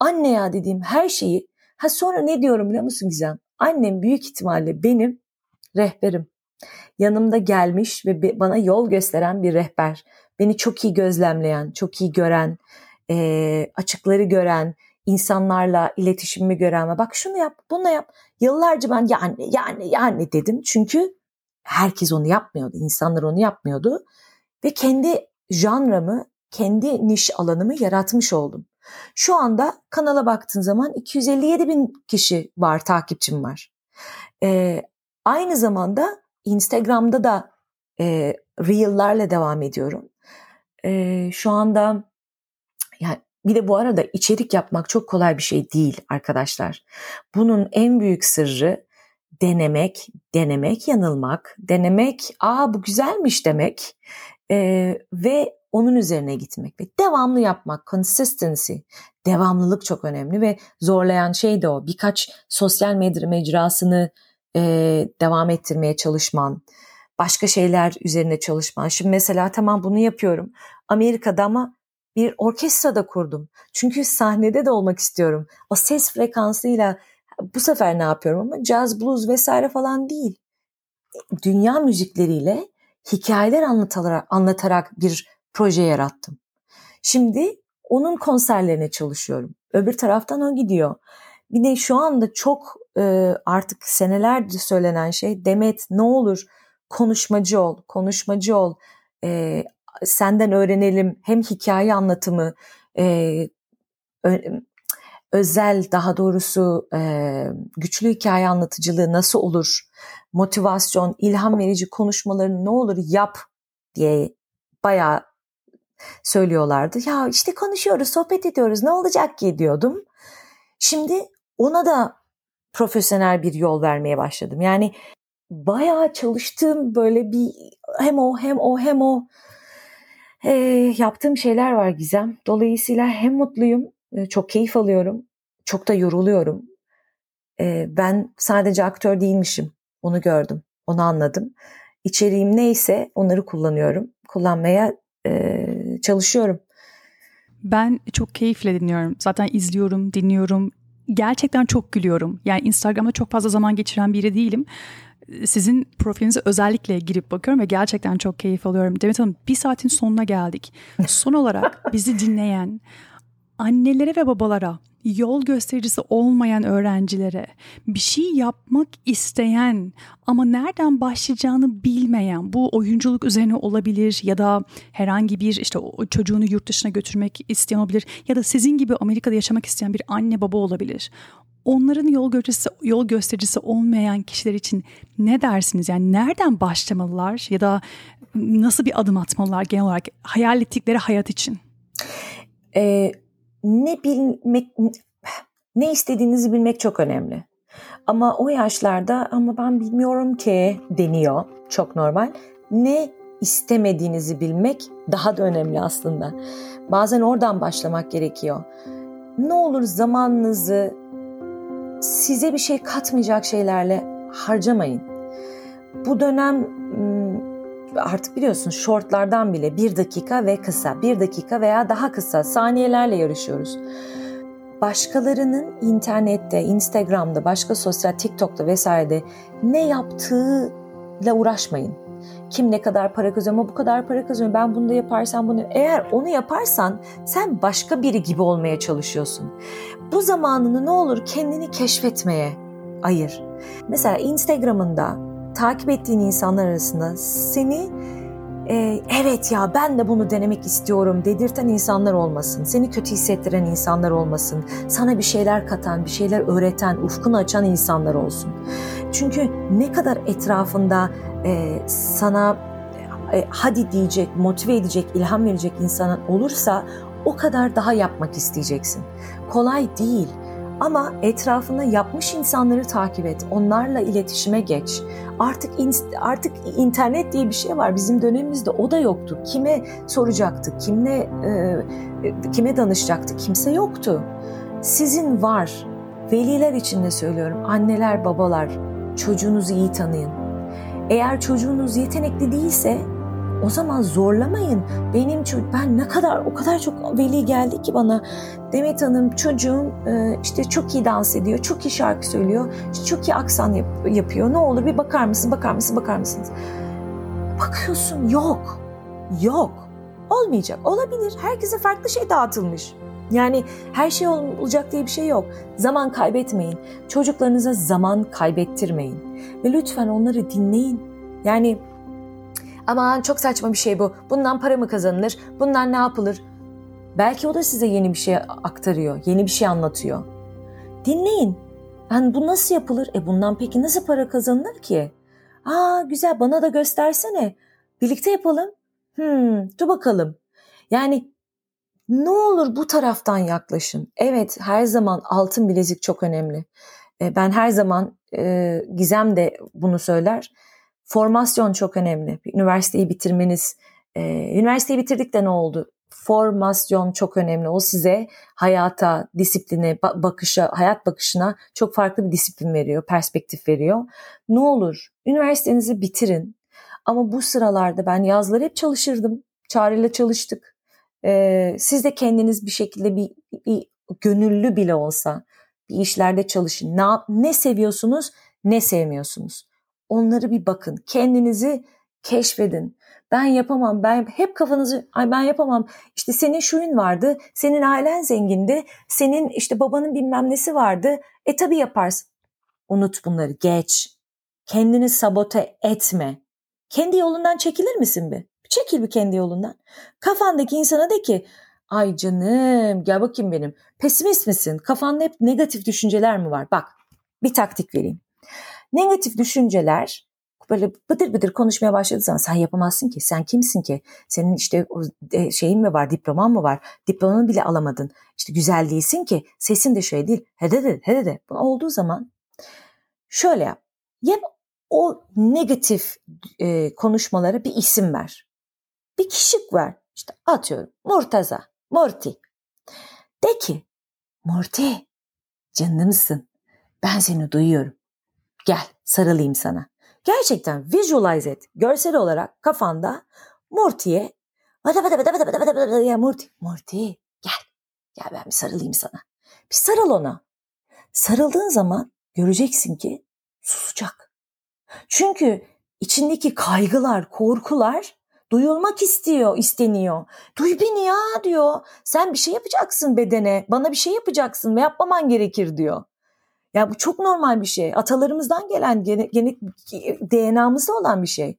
Anne ya dediğim her şeyi, ha sonra ne diyorum biliyor musun Gizem? Annem büyük ihtimalle benim rehberim. Yanımda gelmiş ve bana yol gösteren bir rehber. Beni çok iyi gözlemleyen, çok iyi gören, açıkları gören, insanlarla iletişimimi gören ve bak şunu yap, bunu yap. Yıllarca ben yani yani yani dedim çünkü herkes onu yapmıyordu, insanlar onu yapmıyordu ve kendi janramı, kendi niş alanımı yaratmış oldum. Şu anda kanala baktığın zaman 257 bin kişi var, takipçim var. Ee, aynı zamanda Instagram'da da e, Reel'larla devam ediyorum. E, şu anda yani bir de bu arada içerik yapmak çok kolay bir şey değil arkadaşlar. Bunun en büyük sırrı denemek, denemek, yanılmak, denemek, aa bu güzelmiş demek e, ve onun üzerine gitmek ve devamlı yapmak, consistency, devamlılık çok önemli ve zorlayan şey de o. Birkaç sosyal medya mecrasını e, devam ettirmeye çalışman, başka şeyler üzerine çalışman. Şimdi mesela tamam bunu yapıyorum. Amerika'da ama bir orkestra da kurdum. Çünkü sahnede de olmak istiyorum. O ses frekansıyla bu sefer ne yapıyorum ama jazz, blues vesaire falan değil. Dünya müzikleriyle hikayeler anlatarak, anlatarak bir proje yarattım. Şimdi onun konserlerine çalışıyorum. Öbür taraftan o gidiyor. Bir de şu anda çok e, artık senelerdir söylenen şey Demet ne olur konuşmacı ol, konuşmacı ol. E, senden öğrenelim hem hikaye anlatımı, e, özel daha doğrusu e, güçlü hikaye anlatıcılığı nasıl olur, motivasyon, ilham verici konuşmalarını ne olur yap diye bayağı söylüyorlardı. Ya işte konuşuyoruz, sohbet ediyoruz ne olacak ki diyordum. Şimdi ona da profesyonel bir yol vermeye başladım. Yani bayağı çalıştığım böyle bir hem o hem o hem o e, yaptığım şeyler var Gizem. Dolayısıyla hem mutluyum, e, çok keyif alıyorum, çok da yoruluyorum. E, ben sadece aktör değilmişim. Onu gördüm, onu anladım. İçeriğim neyse onları kullanıyorum. Kullanmaya e, çalışıyorum. Ben çok keyifle dinliyorum. Zaten izliyorum, dinliyorum. Gerçekten çok gülüyorum. Yani Instagram'da çok fazla zaman geçiren biri değilim sizin profilinize özellikle girip bakıyorum ve gerçekten çok keyif alıyorum. Demet Hanım bir saatin sonuna geldik. Son olarak bizi dinleyen annelere ve babalara yol göstericisi olmayan öğrencilere, bir şey yapmak isteyen ama nereden başlayacağını bilmeyen, bu oyunculuk üzerine olabilir ya da herhangi bir işte o çocuğunu yurt dışına götürmek isteyen olabilir ya da sizin gibi Amerika'da yaşamak isteyen bir anne baba olabilir onların yol göstericisi, yol göstericisi olmayan kişiler için ne dersiniz? Yani nereden başlamalılar ya da nasıl bir adım atmalılar genel olarak hayal ettikleri hayat için? Ee, ne bilmek, ne istediğinizi bilmek çok önemli. Ama o yaşlarda ama ben bilmiyorum ki deniyor. Çok normal. Ne istemediğinizi bilmek daha da önemli aslında. Bazen oradan başlamak gerekiyor. Ne olur zamanınızı size bir şey katmayacak şeylerle harcamayın. bu dönem artık biliyorsun shortlardan bile bir dakika ve kısa, bir dakika veya daha kısa saniyelerle yarışıyoruz. Başkalarının internette, Instagram'da, başka sosyal TikTok'ta vesairede ne yaptığıyla uğraşmayın. Kim ne kadar para kazanıyor ama bu kadar para kazanıyor ben bunu da yaparsam bunu eğer onu yaparsan sen başka biri gibi olmaya çalışıyorsun. Bu zamanını ne olur kendini keşfetmeye ayır. Mesela Instagram'ında takip ettiğin insanlar arasında seni e, evet ya ben de bunu denemek istiyorum dedirten insanlar olmasın. Seni kötü hissettiren insanlar olmasın. Sana bir şeyler katan, bir şeyler öğreten, ufkunu açan insanlar olsun. Çünkü ne kadar etrafında e, sana e, hadi diyecek, motive edecek, ilham verecek insanın olursa o kadar daha yapmak isteyeceksin. Kolay değil ama etrafına yapmış insanları takip et. Onlarla iletişime geç. Artık artık internet diye bir şey var. Bizim dönemimizde o da yoktu. Kime soracaktı? Kimle e, e, kime danışacaktı? Kimse yoktu. Sizin var. Veliler için de söylüyorum. Anneler, babalar çocuğunuzu iyi tanıyın. Eğer çocuğunuz yetenekli değilse o zaman zorlamayın. Benim çocuk ben ne kadar o kadar çok veli geldi ki bana. Demet Hanım çocuğum e, işte çok iyi dans ediyor, çok iyi şarkı söylüyor, çok iyi aksan yap, yapıyor. Ne olur bir bakar mısın, bakar mısın, bakar mısınız? Bakıyorsun yok, yok. Olmayacak. Olabilir. Herkese farklı şey dağıtılmış. Yani her şey olacak diye bir şey yok. Zaman kaybetmeyin. Çocuklarınıza zaman kaybettirmeyin. Ve lütfen onları dinleyin. Yani aman çok saçma bir şey bu. Bundan para mı kazanılır? Bundan ne yapılır? Belki o da size yeni bir şey aktarıyor, yeni bir şey anlatıyor. Dinleyin. Yani bu nasıl yapılır? E bundan peki nasıl para kazanılır ki? Aa güzel bana da göstersene. Birlikte yapalım. Hmm, dur bakalım. Yani ne olur bu taraftan yaklaşın. Evet her zaman altın bilezik çok önemli. E, ben her zaman e, Gizem de bunu söyler Formasyon çok önemli. Üniversiteyi bitirmeniz, e, üniversiteyi bitirdik de ne oldu? Formasyon çok önemli. O size hayata, disipline, bakışa, hayat bakışına çok farklı bir disiplin veriyor, perspektif veriyor. Ne olur üniversitenizi bitirin. Ama bu sıralarda ben yazları hep çalışırdım. Çağrı'yla çalıştık. Ee, siz de kendiniz bir şekilde bir, bir gönüllü bile olsa bir işlerde çalışın. Ne, ne seviyorsunuz, ne sevmiyorsunuz. Onları bir bakın. Kendinizi keşfedin. Ben yapamam. Ben hep kafanızı ay ben yapamam. İşte senin şuyun vardı. Senin ailen zengindi. Senin işte babanın bilmem nesi vardı. E tabii yaparsın. Unut bunları. Geç. Kendini sabote etme. Kendi yolundan çekilir misin bir? Çekil bir kendi yolundan. Kafandaki insana de ki ay canım gel bakayım benim. Pesimist misin? Kafanda hep negatif düşünceler mi var? Bak bir taktik vereyim. Negatif düşünceler böyle bıdır bıdır konuşmaya başladığı zaman sen yapamazsın ki. Sen kimsin ki? Senin işte e, şeyin mi var, diploman mı var? Diplomanı bile alamadın. İşte güzel değilsin ki. Sesin de şöyle değil. Hede de, hede de. Bu olduğu zaman şöyle yap. Ya o negatif e, konuşmalara bir isim ver. Bir kişik ver. İşte atıyorum Murtaza, Morty. De ki Morty canımsın. Ben seni duyuyorum. Gel sarılayım sana. Gerçekten visualize et. Görsel olarak kafanda Morty'ye vada vada vada vada vada vada ya Morty. Morty gel. Gel ben bir sarılayım sana. Bir sarıl ona. Sarıldığın zaman göreceksin ki susacak. Çünkü içindeki kaygılar, korkular duyulmak istiyor, isteniyor. Duy beni ya diyor. Sen bir şey yapacaksın bedene. Bana bir şey yapacaksın ve yapmaman gerekir diyor. Ya bu çok normal bir şey. Atalarımızdan gelen genetik DNA'mızda olan bir şey.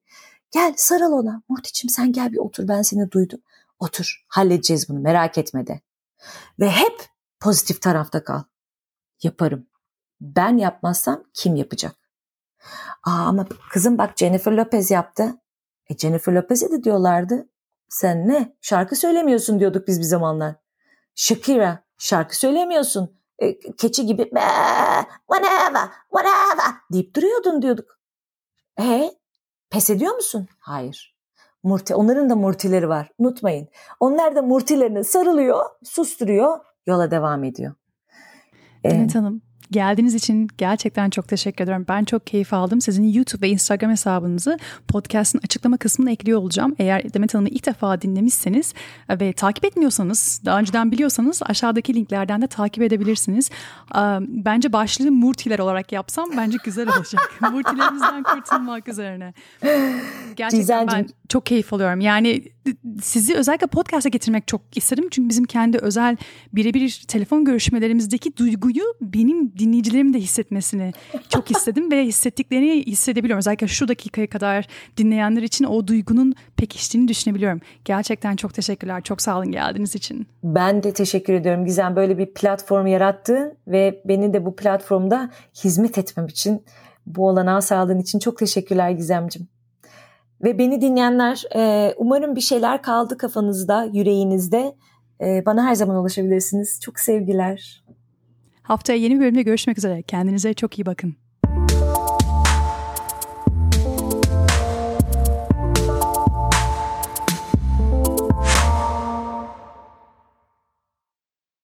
Gel sarıl ona. Muhtiçim sen gel bir otur ben seni duydum. Otur halledeceğiz bunu merak etme de. Ve hep pozitif tarafta kal. Yaparım. Ben yapmazsam kim yapacak? Aa ama kızım bak Jennifer Lopez yaptı. E Jennifer Lopez'e de diyorlardı. Sen ne? Şarkı söylemiyorsun diyorduk biz bir zamanlar. Shakira şarkı söylemiyorsun. E, keçi gibi whatever, whatever deyip duruyordun diyorduk. E pes ediyor musun? Hayır. Murti, onların da murtileri var. Unutmayın. Onlar da murtilerine sarılıyor, susturuyor, yola devam ediyor. Evet ee, Hanım. Geldiğiniz için gerçekten çok teşekkür ederim. Ben çok keyif aldım. Sizin YouTube ve Instagram hesabınızı podcast'ın açıklama kısmına ekliyor olacağım. Eğer Demet Hanım'ı ilk defa dinlemişseniz ve takip etmiyorsanız, daha önceden biliyorsanız aşağıdaki linklerden de takip edebilirsiniz. Bence başlığı Murtiler olarak yapsam bence güzel olacak. Murtilerimizden kurtulmak üzerine. Gerçekten ben çok keyif alıyorum. Yani sizi özellikle podcast'a getirmek çok isterim. Çünkü bizim kendi özel birebir telefon görüşmelerimizdeki duyguyu benim dinleyicilerimin de hissetmesini çok istedim ve hissettiklerini hissedebiliyorum. Özellikle şu dakikaya kadar dinleyenler için o duygunun pekiştiğini düşünebiliyorum. Gerçekten çok teşekkürler. Çok sağ olun geldiğiniz için. Ben de teşekkür ediyorum Gizem. Böyle bir platform yarattığın ve beni de bu platformda hizmet etmem için bu olanağı sağladığın için çok teşekkürler Gizemcim. Ve beni dinleyenler e, umarım bir şeyler kaldı kafanızda, yüreğinizde. E, bana her zaman ulaşabilirsiniz. Çok sevgiler. Haftaya yeni bir bölümde görüşmek üzere. Kendinize çok iyi bakın.